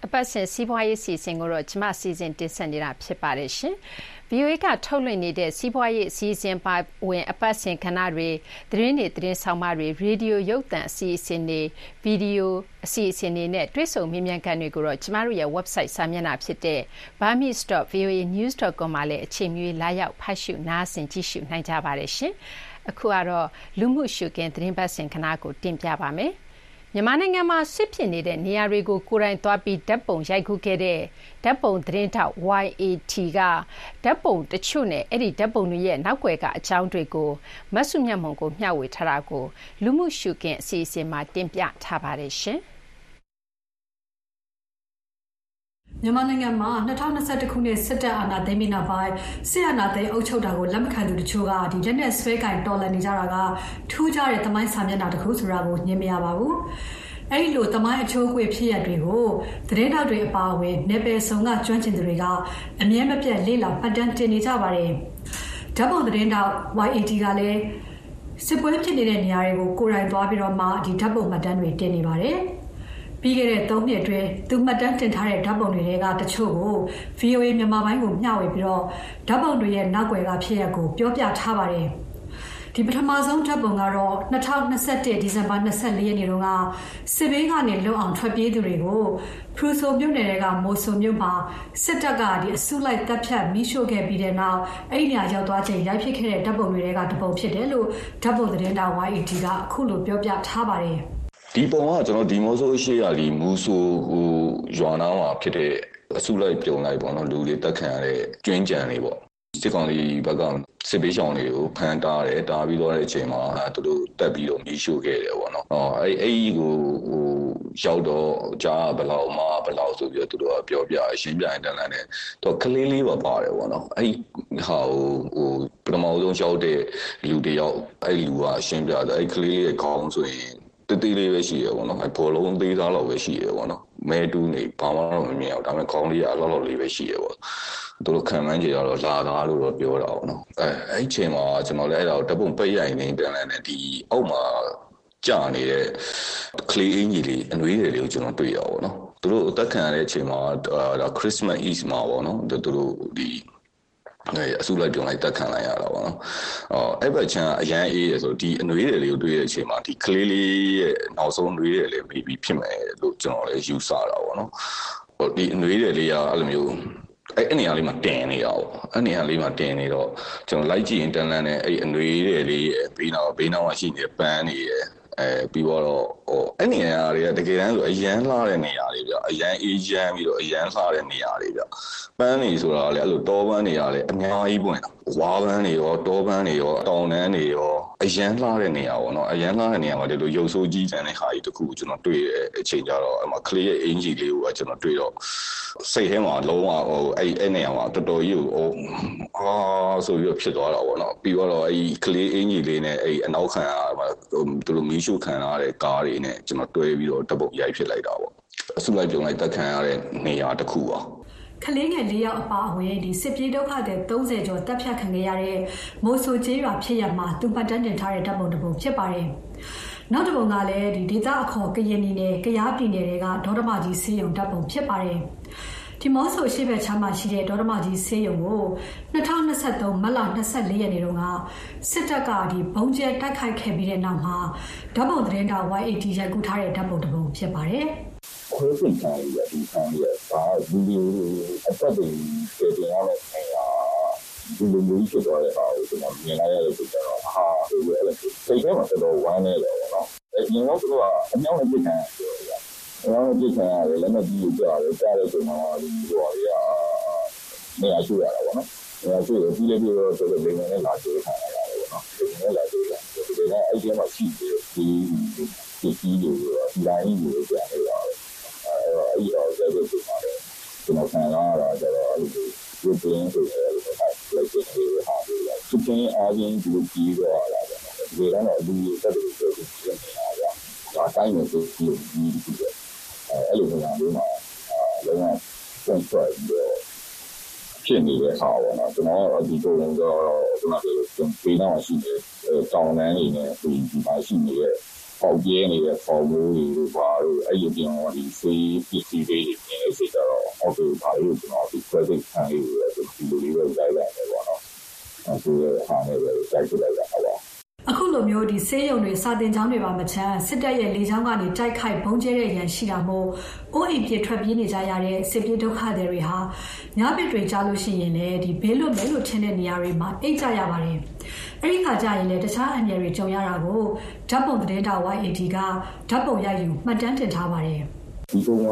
အပတ်စဉ်စီးပွားရေးစီစဉ်ကိုတော့ကျမစီစဉ်တင်ဆက်နေတာဖြစ်ပါတယ်ရှင်။ VOA ကထုတ်လွှင့်နေတဲ့စီးပွားရေးအစည်းအဝေးပါဝင်အပတ်စဉ်ခဏတွေသတင်းတွေသတင်းဆောင်မတွေရေဒီယိုရုပ်သံအစီအစဉ်တွေဗီဒီယိုအစီအစဉ်တွေနဲ့တွဲဆုံမြင်မြန်ကန်တွေကိုတော့ကျမတို့ရဲ့ website စာမျက်နှာဖြစ်တဲ့ burmese.voanews.com မှာလည်းအချိန်မီလာရောက်ဖတ်ရှုနားဆင်ကြည့်ရှုနိုင်ကြပါတယ်ရှင်။အခုကတော့လူမှုရှုခင်းသတင်းပတ်စဉ်ခဏကိုတင်ပြပါမယ်။ မြန်မာနိုင်ငံမှာ စစ်ဖြစ်နေတဲ့နေရာတွေကို ကိုယ်တိုင်သွားပြီး ဓာတ်ပုံရိုက်ကူးခဲ့တဲ့ ဓာတ်ပုံသတင်းထောက် YAT က ဓာတ်ပုံတချို့နဲ့ အဲ့ဒီဓာတ်ပုံတွေရဲ့ နောက်ွယ်က အကြောင်းတွေကိုမဆုမြတ်မွန်ကို မျှဝေထားတာကို လူမှုရှုခင်း အစီအစဉ်မှာ တင်ပြထားပါတယ်ရှင်။ မြန်မာနိုင်ငံမှာ2021ခုနှစ်စစ်တပ်အာဏာသိမ်းပြီးနောက်ပိုင်းစစ်အာဏာသိမ်းအုပ်ချုပ်တာကိုလက်မခံသူတချို့ကဒီလက်နဲ့ဆွဲကင်တော်လှန်နေကြတာကထူးခြားတဲ့သမိုင်းစာမျက်နှာတစ်ခုဆိုတာကိုညင်မရပါဘူး။အဲဒီလိုသမိုင်းအချိုးအကွေဖြစ်ရတွေကိုသတင်းတောက်တွေအပါအဝင်နေပယ်ဆောင်ကကျွမ်းကျင်သူတွေကအမြဲမပြတ်လေ့လာပတ်တန်းတင်နေကြပါတယ်။ဓာတ်ပုံသတင်းတောက် YAT ကလည်းစစ်ပွဲဖြစ်နေတဲ့နေရာတွေကိုကိုယ်တိုင်သွားပြီးတော့မှဒီဓာတ်ပုံမှတ်တမ်းတွေတင်နေပါတယ်။ ပြီးခဲ့တဲ့၃နှစ်အတွင်းသူမှတ်တမ်းတင်ထားတဲ့ဓာတ်ပုံတွေကတချို့ကို VOA မြန်မာပိုင်းကိုမျှဝေပြီးတော့ဓာတ်ပုံတွေရဲ့နောက်ွယ်ကဖြစ်ရပ်ကိုပြောပြထားပါတယ်။ဒီပထမဆုံးဓာတ်ပုံကတော့2021ဒီဇင်ဘာ24ရက်နေ့တုန်းကစစ်ဘေးကနေလွတ်အောင်ထွက်ပြေးသူတွေကိုဖရူဆိုမြို့နယ်ကမိုဆိုမြို့မှာစစ်တပ်ကဒီအစုလိုက်တပ်ဖြတ်မိရှို့ခဲ့ပြီးတဲ့နောက်အဲ့ဒီနေရာရောက်သွားချိန်ရိုက်ဖြစ်ခဲ့တဲ့ဓာတ်ပုံတွေကတပုံဖြစ်တယ်လို့ဓာတ်ပုံသတင်းတာ YET ကအခုလိုပြောပြထားပါတယ်။ ဒီပုံကကျွန်တော်ဒီမောဆိုးရှိရလီမူဆိုဟိုရွာနာမှာဖြစ်တဲ့အစုလိုက်ပြုံလိုက်ပေါ့နော်လူတွေတက်ခံရတဲ့ကျွင်းကြံတွေပေါ့စစ်ကောင်စီဘက်ကစစ်ပေးဆောင်တွေကိုဖမ်းတားတယ်တားပြီးတော့တဲ့အချိန်မှာသူတို့တက်ပြီးတော့မီးရှို့ခဲ့တယ်ပေါ့နော်အော်အဲ့အဲ့ဒီကိုဟိုရောက်တော့ကြားဘလောက်မှဘလောက်ဆိုပြီးတော့သူတို့ကပြောပြရှင်းပြရင်တန်းလန်းနဲ့တော့ကလေးလေးပါပါတယ်ပေါ့နော်အဲ့ဒီဟာဟိုဟိုပထမဆုံးရောက်တဲ့လူတယောက်အဲ့လူကရှင်းပြတယ်အဲ့ကလေးလေးရဲ့ခေါင်းဆိုရင် တသေးလေးပဲရှိရပေါ့နော်ဘောလုံးသေးသားလောက်ပဲရှိရပေါ့နော်မဲတူးနေဘာမှတော့မမြင်အောင်ဒါပေမဲ့ခေါင်းလေးကအလောက်လောက်လေးပဲရှိရပေါ့သူတို့ခံမှန်းကြတော့လာသားလို့တော့ပြောတာပေါ့နော်အဲအဲ့အချိန်မှာကျွန်တော်လည်းအဲ့ဒါကိုတပုံပိတ်ရိုင်နေပြန်လဲဒီအောက်မှာကြာနေတဲ့ကလေးအင်ကြီးလေးအနှွေးတွေလေးကိုကျွန်တော်တွေ့ရပါဘောနော်သူတို့အသက်ခံရတဲ့အချိန်မှာဒါ Christmas Eve မှာပေါ့နော်သူတို့ဒီ အစုလိုက်ပြုံလိုက်တက်ခံလိုက်ရတာပေါ့နော်အော်အဲ့ဘက်ချမ်းအရန်အေးရဆိုဒီအနွေးတွေလေးကိုတွေ့တဲ့အချိန်မှာဒီကလေးလေးရဲ့နောက်ဆုံးနွေးတွေလေး maybe ဖြစ်မယ်လို့ကျွန်တော်လည်းယူဆတာပေါ့နော်ဟိုဒီအနွေးတွေလေးကအဲ့လိုမျိုးအဲ့အနေအားလေးမှာတင်နေတာပေါ့အဲ့နေရာလေးမှာတင်နေတော့ကျွန်တော်လိုက်ကြည့်ရင်တန်လန်းနဲ့အဲ့အနွေးတွေလေးရဲ့ဘေးနောက်ဘေးနောက်မှာရှိနေတဲ့ပန်းတွေရဲ့ အဲပြီးတော့ဟိုအဲ့နေရာတွေကတကယ်တမ်းဆိုအရန်လှတဲ့နေရာတွေဗျအရန်အေးချမ်းပြီးတော့အရန်လှတဲ့နေရာတွေဗျပန်းနေဆိုတာလည်းအဲ့လိုတောပန်းနေရာလည်းအများကြီးပွင့်တာဝါးပန်းတွေရောတောပန်းတွေရောတောင်တန်းတွေရောအရန်လှတဲ့နေရာပေါ့နော်အရန်လှတဲ့နေရာမှာဒီလိုရုပ်ဆိုးကြီးတန်တဲ့ဟာကြီးတခုကျွန်တော်တွေ့တဲ့အချိန်ကျတော့အမကလေးရဲ့အင်ဂျီလေးကိုကျွန်တော်တွေ့တော့စိတ်ထဲမှာလုံးဝဟိုအဲ့အဲ့နေရာမှာတော်တော်ကြီးကိုအာဆိုပြီးဖြစ်သွားတာပေါ့နော်ပြီးတော့အဲ့ကလေးအင်ဂျီလေးနဲ့အဲ့အနောက်ခံဟိုသူတို့မီးရှို့ခံရတဲ့ကားတွေနဲ့ကျွန်တော်တွဲပြီးတော့တပုတ်ရိုက်ဖြစ်လိုက်တာပေါ့အစုလိုက်ပြုံလိုက်တက်ခံရတဲ့နေရာတစ်ခုပါကလေးငယ်၄ယောက်အပါအဝင်ဒီစစ်ပြေးဒုက္ခသည်30ကျော်တပ်ဖြတ်ခံခဲ့ရတဲ့မိုးဆိုကျေးရွာဖြစ်ရမှာသူပတ်တန်းတင်ထားတဲ့တပ်ပုံတစ်ပုံဖြစ်ပါတယ်။နောက်တစ်ပုံကလည်းဒီဒေသအခေါ်ကရင်ပြည်နယ်ကရားပြည်နယ်တွေကဒေါဒမကြီးစီးရုံတပ်ပုံဖြစ်ပါတယ်။ ဒီမော့ဆိုရှိဘက်ချမ်းမှာရှိတဲ့ ဒေါဒမကြီးဆေးရုံကို2023မတ်လ24ရက်နေ့တုန်းကစစ်တပ်ကဒီဘုံကျဲတိုက်ခိုက်ခဲ့ပြီးတဲ့နောက်မှာ ဓာတ်ပုံသတင်းတောက် Y80 ရိုက်ကူးထားတဲ့ ဓာတ်ပုံတစ်ပုံဖြစ်ပါတယ်။ခွဲစိတ်ခံရတဲ့ဒီခံရတာဗီဒီယိုအပတ်တွေပြင်ရတဲ့ခံရဒီလိုမျိုးဖြစ်သွားတဲ့ဟာကို ကျွန်တော်မြင်လိုက်ရတဲ့ဆိုတော့ဟာဒီလိုအဲ့စိတ်ထဲမှာ တော်တော်ဝမ်းနေတယ်ပေါ့နော်အဲကျွန်တော်တို့က အမြောက်နဲ့ပြစ်ခံရတယ်အမြော က်နဲ့ပြစ်ခံရတယ်လည်းမကြည့်ကြရတယ်ကြားတဲ့ကျွန်တော်ဒီဟိုဟာနေရာရှိရတာပေါ့နော်နေရာရှိရပြီးလည်းပြီးတော့တော်တော်လေးနဲ့လာကြည့်ခံရတယ်ပေါ့နော်ဒီနဲ့လာကြည့်တယ်ဒီကအဲ့ဒီမှာရှိတယ်ဒီဒီကြီးတွေဒီတိုင်းတွေကြာနေတော့အဲ့တော့အဲ့တော့ဆက်ပြီးဒီမှာလည်းကျွန်တော်ခံရတာကျတော့အဲ့ဒီဒီပင်းဆိုတဲ့အဲ့ဒီဟာလိုက်တဲ့ဒီဟာတွေသူချင်းအားချင်းဒီလိုကြီးတော့လာတယ်ဒီကတော့ဒီတက်တယ်ဆိုပြီးပြင်နေတာကဒါတိုင်းနဲ့ဒီဒီဒီ အဲ့လိုမျိုးမျိုးမှာလုံးဝပွင့်ထွက်ပြီးတော့ဖြစ်နေတဲ့ဟာပေါ့နော်ကျွန်တော်ကတော့ဒီပုံစံတော့ကျွန်တော်တို့ပြန်ပြီးတော့ရှိတယ်တောင်းတန်းနေနဲ့ဒီဒီမှာရှိနေတဲ့ပေါက်ပြဲနေတဲ့ဖော်မိုးတွေဘာလို့အဲ့ဒီပြန်တော့ဒီစေးပစ္စည်းတွေမြင်နေစိတ်တော့အော်ဒီဘာလို့ကျွန်တော်ဒီ credit ခံရလို့ဒီလိုလေးပဲလိုက်လိုက်တယ်ပေါ့နော်အဲ့ဒီဟာနဲ့ပဲတိုက်ကြလိုက်တာပါအခု လိုမျိုးဒီဆေးရုံတွေ စာတင်ကျောင်းတွေပါမချမ်းစစ်တပ်ရဲ့ လေကြောင်းကနေ တိုက်ခိုက်ဘုံကျဲတဲ့ရန်ရှိတာမို့ အိုးအိမ်ပြထွက်ပြေးနေကြရတဲ့ စစ်ပြေးဒုက္ခသည်တွေဟာညပစ်တွေကြားလို့ရှိရင်လည်းဒီဘေးလွတ်မယ်လို့ထင်တဲ့နေရာတွေမှာ အိတ်ကြရပါတယ်။အဲဒီခါကျရင်လည်း တခြားအန္တရာယ်တွေ ကြုံရတာကို ဓာတ်ပုံသတင်းတာ YAD က ဓာတ်ပုံရိုက်ယူ မှတ်တမ်းတင်ထားပါတယ်။ဒီပုံက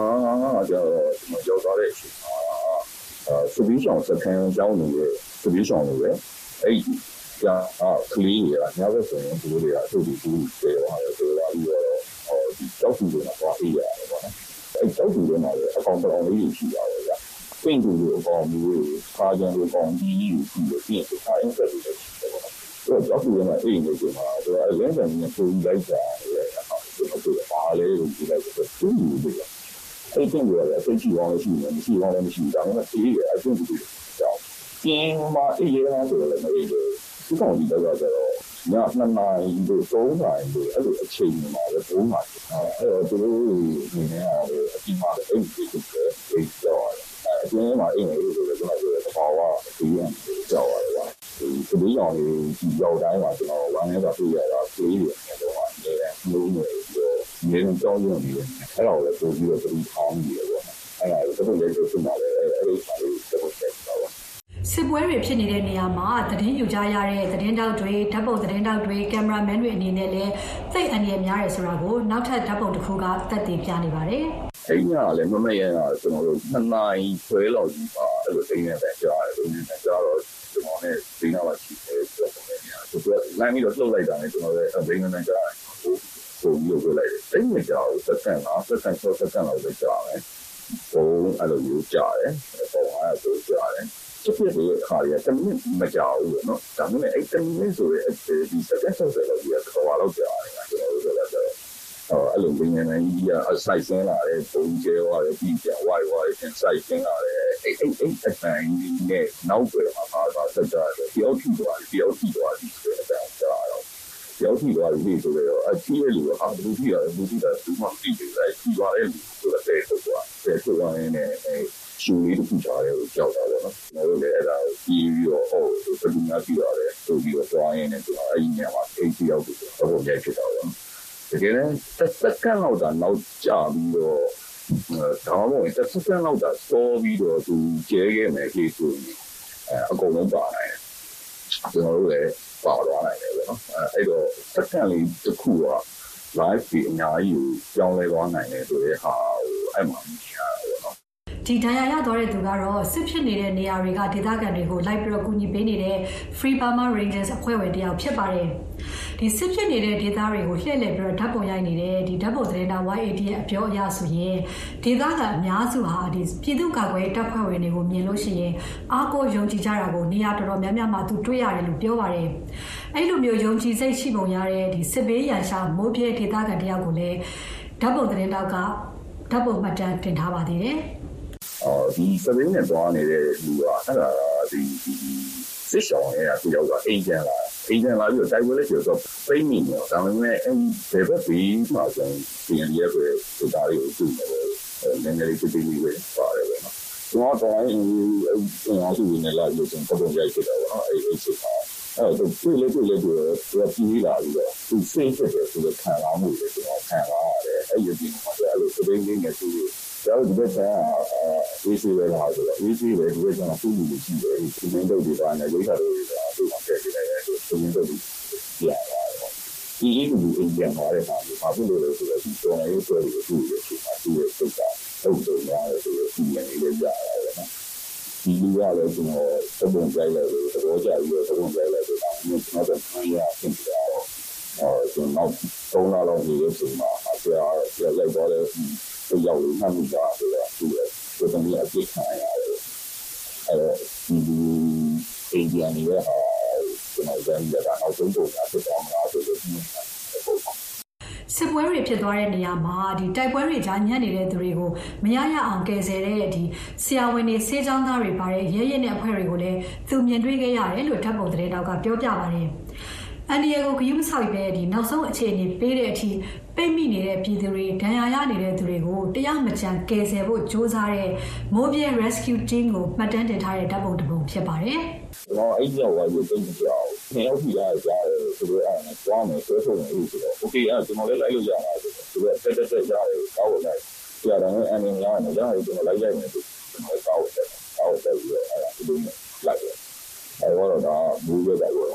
ကျတော့ကျွန်တော်ရောက်သွားတဲ့အချိန်မှာအဲစပီးဆောင်စကန်ကျောင်းနေတဲ့စပီးဆောင်တွေပဲ အဲ့ ကအာကလေးတွေကညဘက်ဆိုရင်သူတို့တွေကအထုတ်ပြီးဘူးပြေသွားတယ်ဆိုတော့ပြီးတော့ဟောဒီကြောက်သူတွေကတော့အေးရတယ်ပေါ့နော်အဲကြောက်သူတွေမှာလည်းအကောင်တောင်လေးရှိတာပဲဗျပင့်သူတွေအကောင်မျိုးတွေခါကြံတွေအကောင်ကြီးကြီးရှိတယ်ပြင်ဆိုတာအင်ဆက်တွေရှိတယ်ပေါ့နော်အဲကြောက်သူတွေမှာအေးနေကြမှာဆိုတော့အဲလင်းဆန်ကြီးပုံလိုက်တာလည်းဟာကျွန်တော်တို့ပါလေလို့ဒီလိုက်ဆိုသူ့လူတွေအဲ့ဒီတွေလည်းအသိကြည့်အောင်ရှိနေမရှိအောင်လည်းမရှိဒါပေမဲ့အေးရအကျင့်တွေကြောင့်ကျင်းမှာအေးရအောင်ဆိုတော့လည်းမအေးဘူး ဒီကောင်ကြီးတော့ကျတော့ညနှစ်နာရီတို့သုံးနာရီတို့အဲ့လိုအချိန်မှာပဲပုံမှန်အဲ့တော့သူတို့နေနေရတယ်အပြင်မှာလည်းအိမ်ကြီးကိုပြေးကြောက်ရတယ်အပြင်မှာအိမ်လေးတွေလည်းကျွန်တော်တို့လည်းဘာဝဒီရန်ကြောက်ရတယ်ကွာဒီဒီရောင်လေးဒီရောက်တိုင်းမှာကျွန်တော်ဝမ်းနေတာတွေ့ရတာပြေးရတယ်တော့အနေနဲ့မျိုးမျိုးပြီးတော့နေနေကြောက်ရွံ့နေတယ်အဲ့တော့လည်းပို့ပြီးတော့သူထောင်းနေတယ်ပေါ့အဲ့ဒါလည်းတော်တော်လေးကိုသူ့မှာလည်းအဲ့ဒီမှာလေးတော်တော်ဆက်ပါပါ စစ်ပွဲတွေဖြစ်နေတဲ့နေရာမှာသတင်းယူကြရတဲ့သတင်းတောက်တွေဓာတ်ပုံသတင်းတောက်တွေကင်မရာမန်တွေအနေနဲ့လည်းသိအန္တရာယ်များတယ်ဆိုတာကိုနောက်ထပ်ဓာတ်ပုံတစ်ခုကသက်သေပြနေပါတယ်။အဲ့ညလည်းမမရတာကျွန်တော်တို့နှစ်နိုင်ခွဲလောက်ကြီးပါအဲ့လိုတင်းနေတယ်ကြားတယ်တင်းနေကြားတော့ကျွန်တော်နဲ့ဒီနားမှာရှိတယ်ဆိုတော့လည်းညာသူကလမ်းပြီးတော့လှုပ်လိုက်တာနဲ့ကျွန်တော်လည်းဒိန်းနေကြားတယ်ဟိုပုံပြီးတော့လိုက်တယ်။တင်းနေကြအောင်စက္ကန့်လားစက္ကန့်ဆောစက္ကန့်လောက်ပဲကြားတယ်။ဟိုအဲ့လိုမျိုးကြားတယ်။ပုံအားဆိုကြားတယ်။ ဖြစ်ဖြစ်တဲ့ခါရတမိနစ်မကြောက်ဘူးနော်ဒါပေမဲ့အဲ့တမိနစ်ဆိုရဲဒီစက်ကဆောက်တယ်လို့ဒီခေါ်လာတော့ကြာတယ်ကျွန်တော်တို့လည်းတော့အဲ့လိုဝင်နေနေကြီးအဆိုင်ဆင်းလာတယ်ပုံကျဲသွားတယ်ပြီးပြန်ဝိုင်ဝိုင်ဆင်းဆိုင်ဆင်းလာတယ်အဲ့အဲ့အဲ့အတိုင်းနဲ့နောက်ွယ်မှာပါတာဆက်ကြတယ်တယောက်ထိသွားတယ်တယောက်ထိသွားတယ်ဆိုတော့ကြာတော့တယောက်ထိသွားပြီဆိုတော့အချီးရလူဟာလူကြီးရတယ်လူကြီးတယ်သူမှသိတယ်အဲ့ဒီသွားတယ်ဆိုတော့တဲ့ဆိုတော့တဲ့ဆိုတော့လည်း ရှင်လေးတစ်ခုကြားတယ်ကိုကြောက်တာပေါ့နော်ကျွန်တော်တို့လည်းအဲ့ဒါကိုပြီးပြီးတော့ဟိုဘယ်လိုများပြီးရတယ်ဆိုပြီးတော့ကြွားရင်းနဲ့ကျွန်တော်အဲ့ဒီနေရာမှာအိတ်တယောက်ကိုတော့ပုံရိုက်ဖြစ်တာပေါ့တကယ်လည်းတစ်စက္ကန့်လောက်တာနောက်ကြာပြီးတော့ဒါမှမဟုတ်တစ်စက္ကန့်လောက်တာစောပြီးတော့သူကျဲခဲ့မယ်ခေဆိုရင်အဲအကုန်လုံးပါနိုင်တယ်ကျွန်တော်တို့လည်းပါသွားနိုင်တယ်ပေါ့နော်အဲ့တော့စက္ကန့်လေးတစ်ခုက live ဒီအများကြီးကိုကြောင်းလဲသွားနိုင်တယ်ဆိုတဲ့ဟာဟိုအဲ့မှာမြင်ရတယ်ပေါ့နော် ဒီဒဏ်ရာရသွားတဲ့သူကတော့စစ်ဖြစ်နေတဲ့နေရာတွေကဒေသခံတွေကိုလိုက်ပြီးတော့ကူညီပေးနေတဲ့ Free Burma Rangers အဖွဲ့ဝင်တယောက်ဖြစ်ပါတယ်။ဒီစစ်ဖြစ်နေတဲ့ဒေသတွေကိုလှည့်လည်ပြီးတော့ဓာတ်ပုံရိုက်နေတဲ့ဒီဓာတ်ပုံသတင်းတောက် YAD ရဲ့အပြောအရဆိုရင်ဒေသခံအများစုဟာဒီပြည်သူ့ကာကွယ်တပ်ဖွဲ့ဝင်တွေကိုမြင်လို့ရှိရင်အားကိုးယုံကြည်ကြတာကိုနေရာတော်တော်များများမှာသူတွေ့ရတယ်လို့ပြောပါတယ်။အဲ့လိုမျိုးယုံကြည်စိတ်ရှိပုံရတဲ့ဒီစစ်ဘေးရန်ရှာမိုးပြဲဒေသခံတယောက်ကိုလည်းဓာတ်ပုံသတင်းတောက်ကဓာတ်ပုံမှတ်တမ်းတင်ထားပါသေးတယ်။ အော်ဒီစပင်းနဲ့သွားနေတဲ့လူကအဲ့ဒါဒီဒီစစ်ဆောင်ရဲ့အခုရောက်တော့အိမ်ကျန်လာအိမ်ကျန်လာပြီးတော့တိုက်ပွဲလေးကျော်တော့ပိတ်မိနေတော့ဒါပေမဲ့အဲ့ဘယ်ဘက်ပြီးမှဆိုရင်ပြန်ရဲပဲဒီသားလေးကိုသူ့နေတယ်နည်းနည်းလေးပြပြလေးပဲပါတယ်ပဲနော်ကျွန်တော်တော့အင်းအင်းအဆူနေလာလို့ကျွန်တော်ပုံရိုက်ခဲ့တော့နော်အဲ့အဲ့စစ်ပါအဲ့တော့တွေ့လေတွေ့လေတွေ့သူကပြီးလာပြီးတော့သူစိတ်ဖြစ်တယ်သူကခံလာမှုတွေကျွန်တော်ခံလာရတယ်အဲ့ဒီဒီမှာအဲ့လိုသဘင်လေးနဲ့သူ ကျွန်တော်ဒီဘက်ကအေးစီပဲလာဆိုတော့အေးစီပဲဒီဘက်ကသူ့လူကြီးရှိတယ်ဒီမင်းတို့ဒီပါနဲ့ဒိဋ္ဌာတို့ကသူ့မှာပြည့်နေတယ်ဆိုသူမင်းတို့ပြရတာဒီအေးကူအင်ဂျင်ပါတဲ့ပါဘာဖြစ်လို့လဲဆိုတော့ဒီတော်ရေးဆွဲလို့သူ့ရဲ့ဒီမှာသူ့ရဲ့စိတ်ကဟုတ်တယ်ရတယ်ဆိုတော့ဒီနေလေးရရတယ်နော်ဒီလူကလည်းကျွန်တော်သဘုံကြိုက်လိုက်လို့သဘောကျပြီးတော့သဘုံကြိုက်လိုက်တော့ကျွန်တော်တို့မှရပြင်ပြတော့အော်ကျွန်တော်သုံးလာတော့ဒီလိုဆိုမှအပြားပြလိုက်တော့လေ သူရောက်လို့မှတ်မိတာဆိုတော့သူရဲ့ဒီတမီးအပြစ်ခံရတယ်အဲဒီအိန္ဒိယနေရဟာကျွန်တော်ဇန်ရတာနောက်ဆုံးပုံကဖြစ်သွားမှာဆိုလို့ဒီစစ်ပွဲတွေဖြစ်သွားတဲ့နေရာမှာဒီတိုက်ပွဲတွေကြားညံ့နေတဲ့သူတွေကိုမရရအောင်ကယ်ဆယ်တဲ့ဒီဆရာဝန်တွေဆေးကျောင်းသားတွေပါတဲ့ရဲရဲနဲ့အဖွဲ့တွေကိုလည်းသူမြင်တွေ့ခဲ့ရတယ်လို့ဓာတ်ပုံသတင်းတောက်ကပြောပြပါတယ်။ အန်ဒီယေကိုဂယုမဆောက်ပဲဒီနောက်ဆုံးအခြေအနေပေးတဲ့အထိပိတ်မိနေတဲ့ပြည်သူတွေဒဏ်ရာရနေတဲ့သူတွေကိုတရားမကြံကယ်ဆယ်ဖို့ကြိုးစားတဲ့ Mobile Rescue Team ကိုမှတ်တမ်းတင်ထားတဲ့ဓာတ်ပုံတစ်ပုံဖြစ်ပါတယ်။ကျွန်တော်အဲ့ဒီရောက်ရုပ်သိမ်းကြောက်။နှစ်ယောက်ကြည့်ရကြတယ်ဆိုတော့အဲ့ဒါနဲ့သွားမယ်ဆွဲထုတ်မယ်လို့ဆိုတော့ okay အဲ့ကျွန်တော်လည်းလိုက်လို့ရတာဆိုတော့သူကတက်တက်တက်ရတယ်ကောက်ဝင်လိုက်။ကြာတယ်အန်နေရမယ်ရတယ်ကျွန်တော်လိုက်လိုက်မယ်ဆိုကျွန်တော်ကောက်ဝင်တယ်။ကောက်ဝင်တယ်ပြီးတော့အဲ့ဒါဒီလိုနဲ့လိုက်တယ်။အဲ့တော့တော့ဘူးရတဲ့ဝင်သွားတော့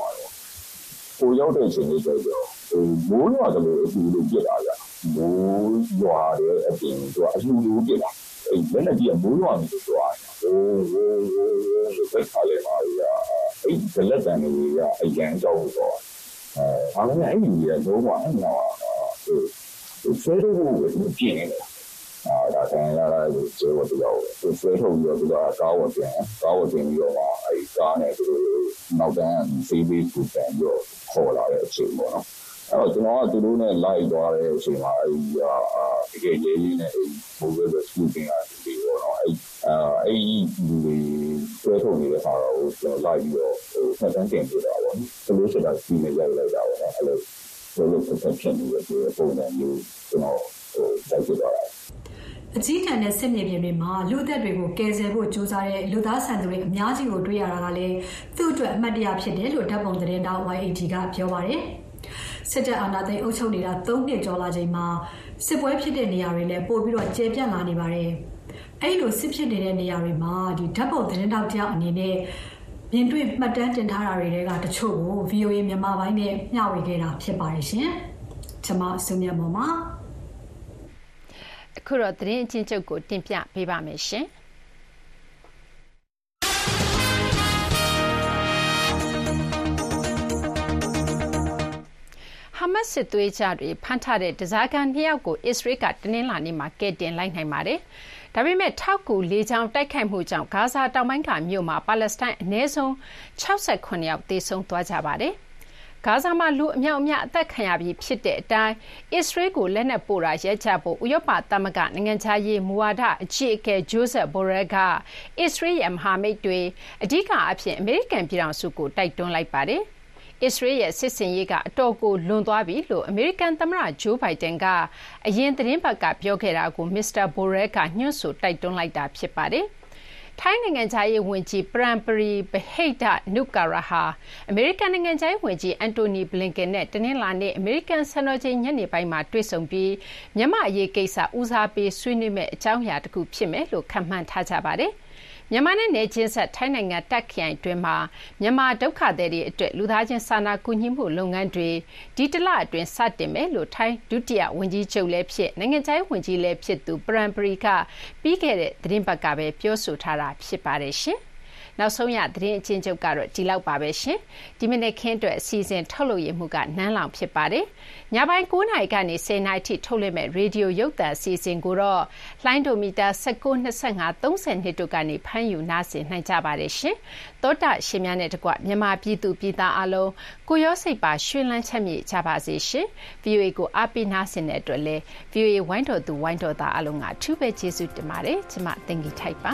ကိုရောက်တဲ့အချိန်လေးကျတော့ဟိုမိုးရွာတယ်လို့အတူတူပြစ်လာကြမိုးရွာတဲ့အပြင်သူကအလူလူပြစ်လာအဲ့လက်နဲ့ကြီးကမိုးရွာနေလို့သွားဟိုဟိုဟိုဟိုဘက်ခါလေးမှာရအဲ့ဒလက်တန်တွေကအရန်ကြောက်တော့အဲအားလုံးအဲ့ဒီကြီးကလုံးဝအဲ့တော့ဟိုဟိုဆွဲထုတ်ဖို့ပြင်းနေတယ် အာဒါဆန်ရတာကိုကျေဝတ်တော့သူဆွဲထုတ်ပြီးတော့သူကကားဝတ်ပြန်ကားဝတ်ပြန်ပြီးတော့မှအဲကားနဲ့သူတို့နောက်တန်းစီးပြီးသူပြန်ပြီးတော့ခေါ်လာတဲ့အချိန်ပေါ့နော်အဲ့တော့ကျွန်တော်ကသူတို့နဲ့လိုက်သွားတဲ့အချိန်မှာအဲဒီအာတကယ်ရေးလေးနဲ့အဲဒီဘိုးဘဲပဲသူတင်တာဒီပေါ့နော်အဲအာအဲဒီလူတွေဆွဲထုတ်နေတဲ့ဟာတော့ကျွန်တော်လိုက်ပြီးတော့ဟိုဖတ်တန်းတင်ပြတာပေါ့နော်ဆိုလို့ဆိုတာဒီနဲ့ရိုက်လိုက်တာပေါ့နော်အဲ့လိုဘယ်လို perception တွေပဲပုံစံမျိုးကျွန်တော်ဟိုတိုက်ပြသွားတာ အကြီးတန်းတဲ့စစ်မြေပြင်တွေမှာလူသက်တွေကိုကယ်ဆယ်ဖို့ကြိုးစားတဲ့လူသားဆန်သူတွေအများကြီးကိုတွေ့ရတာကလည်းသူ့အတွက်အမှတ်တရဖြစ်တယ်လို့ဓာတ်ပုံသတင်းတောက် YAT ကပြောပါတယ်။စစ်တပ်အာဏာသိမ်းအုပ်ချုပ်နေတာ၃နှစ်ကျော်လာချိန်မှာစစ်ပွဲဖြစ်တဲ့နေရာတွေလည်းပိုပြီးတော့ကျေပြန့်လာနေပါတယ်။အဲ့လိုစစ်ဖြစ်နေတဲ့နေရာတွေမှာဒီဓာတ်ပုံသတင်းတောက်တယောက်အနေနဲ့မြင်တွေ့မှတ်တမ်းတင်ထားတာတွေကတချို့ကို VOA မြန်မာပိုင်းနဲ့မျှဝေခဲ့တာဖြစ်ပါတယ်ရှင်။ကျွန်မစုမြတ်မော်ပါ။ အခုတော့သတင်းအချင်းချုပ်ကိုတင်ပြပေးပါမယ်ရှင်။ဟာမတ်စစ်သွေးကြတွေဖမ်းထားတဲ့တစားကန်နှစ်ယောက်ကိုအစ္စရေးကတနင်္လာနေ့မှာကယ်တင်လိုက်နိုင်ပါတယ်။ဒါပေမဲ့ထောက်ကူလေးချောင်းတိုက်ခိုက်မှုကြောင့်ဂါဇာတောင်ပိုင်းကမြို့မှာပါလက်စတိုင်းအနည်းဆုံး68ယောက်သေဆုံးသွားကြပါတယ်။ ဂါဇာမှာလူအမြောက်အများအသက်ခံရပြီးဖြစ်တဲ့အတိုင်းအစ္စရေးကိုလက်နက်ပို့တာရပ်ကြဖို့ဥရောပသမဂ္ဂနိုင်ငံခြားရေးမူဝါဒအကြီးအကဲဂျိုးဆက်ဘော်ရဲကအစ္စရေးရဲ့မဟာမိတ်တွေအဓိကအဖြစ်အမေရိကန်ပြည်ထောင်စုကိုတိုက်တွန်းလိုက်ပါတယ်။အစ္စရေးရဲ့စစ်စင်ရေးကအတော်ကိုလွန်သွားပြီလို့အမေရိကန်သမ္မတဂျိုးဘိုင်ဒန်ကအရင်သတင်းပတ်ကပြောခဲ့တာကိုမစ္စတာဘိုရဲကညွှန်းဆိုတိုက်တွန်းလိုက်တာဖြစ်ပါတယ်။ ထိုင်းနိုင်ငံခြားရေးဝန်ကြီးပရန်ပရီဘဟိဒနုကာရာဟာအမေရိကန်နိုင်ငံခြားရေးဝန်ကြီးအန်တိုနီဘလင်ကန်နဲ့တနင်္လာနေ့အမေရိကန်စံတော်ချိန်ညနေပိုင်းမှာတွေ့ဆုံပြီးမြန်မာ့အရေးကိစ္စဦးစားပေးဆွေးနွေးမယ့်အကြောင်းအရာတခုဖြစ်မယ်လို့ခန့်မှန်းထားကြပါတယ်။ မြန်မာနဲ့နယ်ချင်းဆက်ထိုင်းနိုင်ငံတာ့ခ်ခရိုင်အတွင်းမှာမြန်မာဒုက္ခသည်တွေအတွက်လူသားချင်းစာနာကူညီမှုလုပ်ငန်းတွေဒီတလအတွင်းစတင်မယ်လို့ထိုင်းဒုတိယဝန်ကြီးချုပ်လည်းဖြစ်နိုင်ငံခြားရေးဝန်ကြီးလည်းဖြစ်သူ Parnpree ကပြီးခဲ့တဲ့သီတင်းပတ်ကပဲပြောဆိုထားတာဖြစ်ပါတယ်ရှင်။နောက်ဆုံးရသတင်းအချင်းချုပ်ကတော့ဒီလောက်ပါပဲရှင်ဒီမနေ့ခင်းအတွက်အစီအစဉ်ထုတ်လွှင့်ရမှုကနန်းလောင်ဖြစ်ပါတယ် ညပိုင်း9နာရီကနေ10နာရီထိ ထုတ်လွှင့်မဲ့ရေဒီယို ရုပ်သံ အစီအစဉ်ကိုတော့ လိုင်းဒိုမီတာ19 25 30တို့ကနေ ဖမ်းယူ နားဆင်နိုင်ကြပါတယ်ရှင်သောတာရှင်များနဲ့တကွ မြန်မာပြည်သူပြည်သားအလုံး ကိုရောစိတ်ပါ ရွှင်လန်းချက်မြေကြပါစေရှင် VOA ကို အားပေးနားဆင်တဲ့အတွက်လဲ VOA ဝိုင်းတော်သူ ဝိုင်းတော်သားအလုံးကထူးပဲ ကျေးဇူးတင်ပါတယ် ကျမတင်ကြီးထိုက်ပါ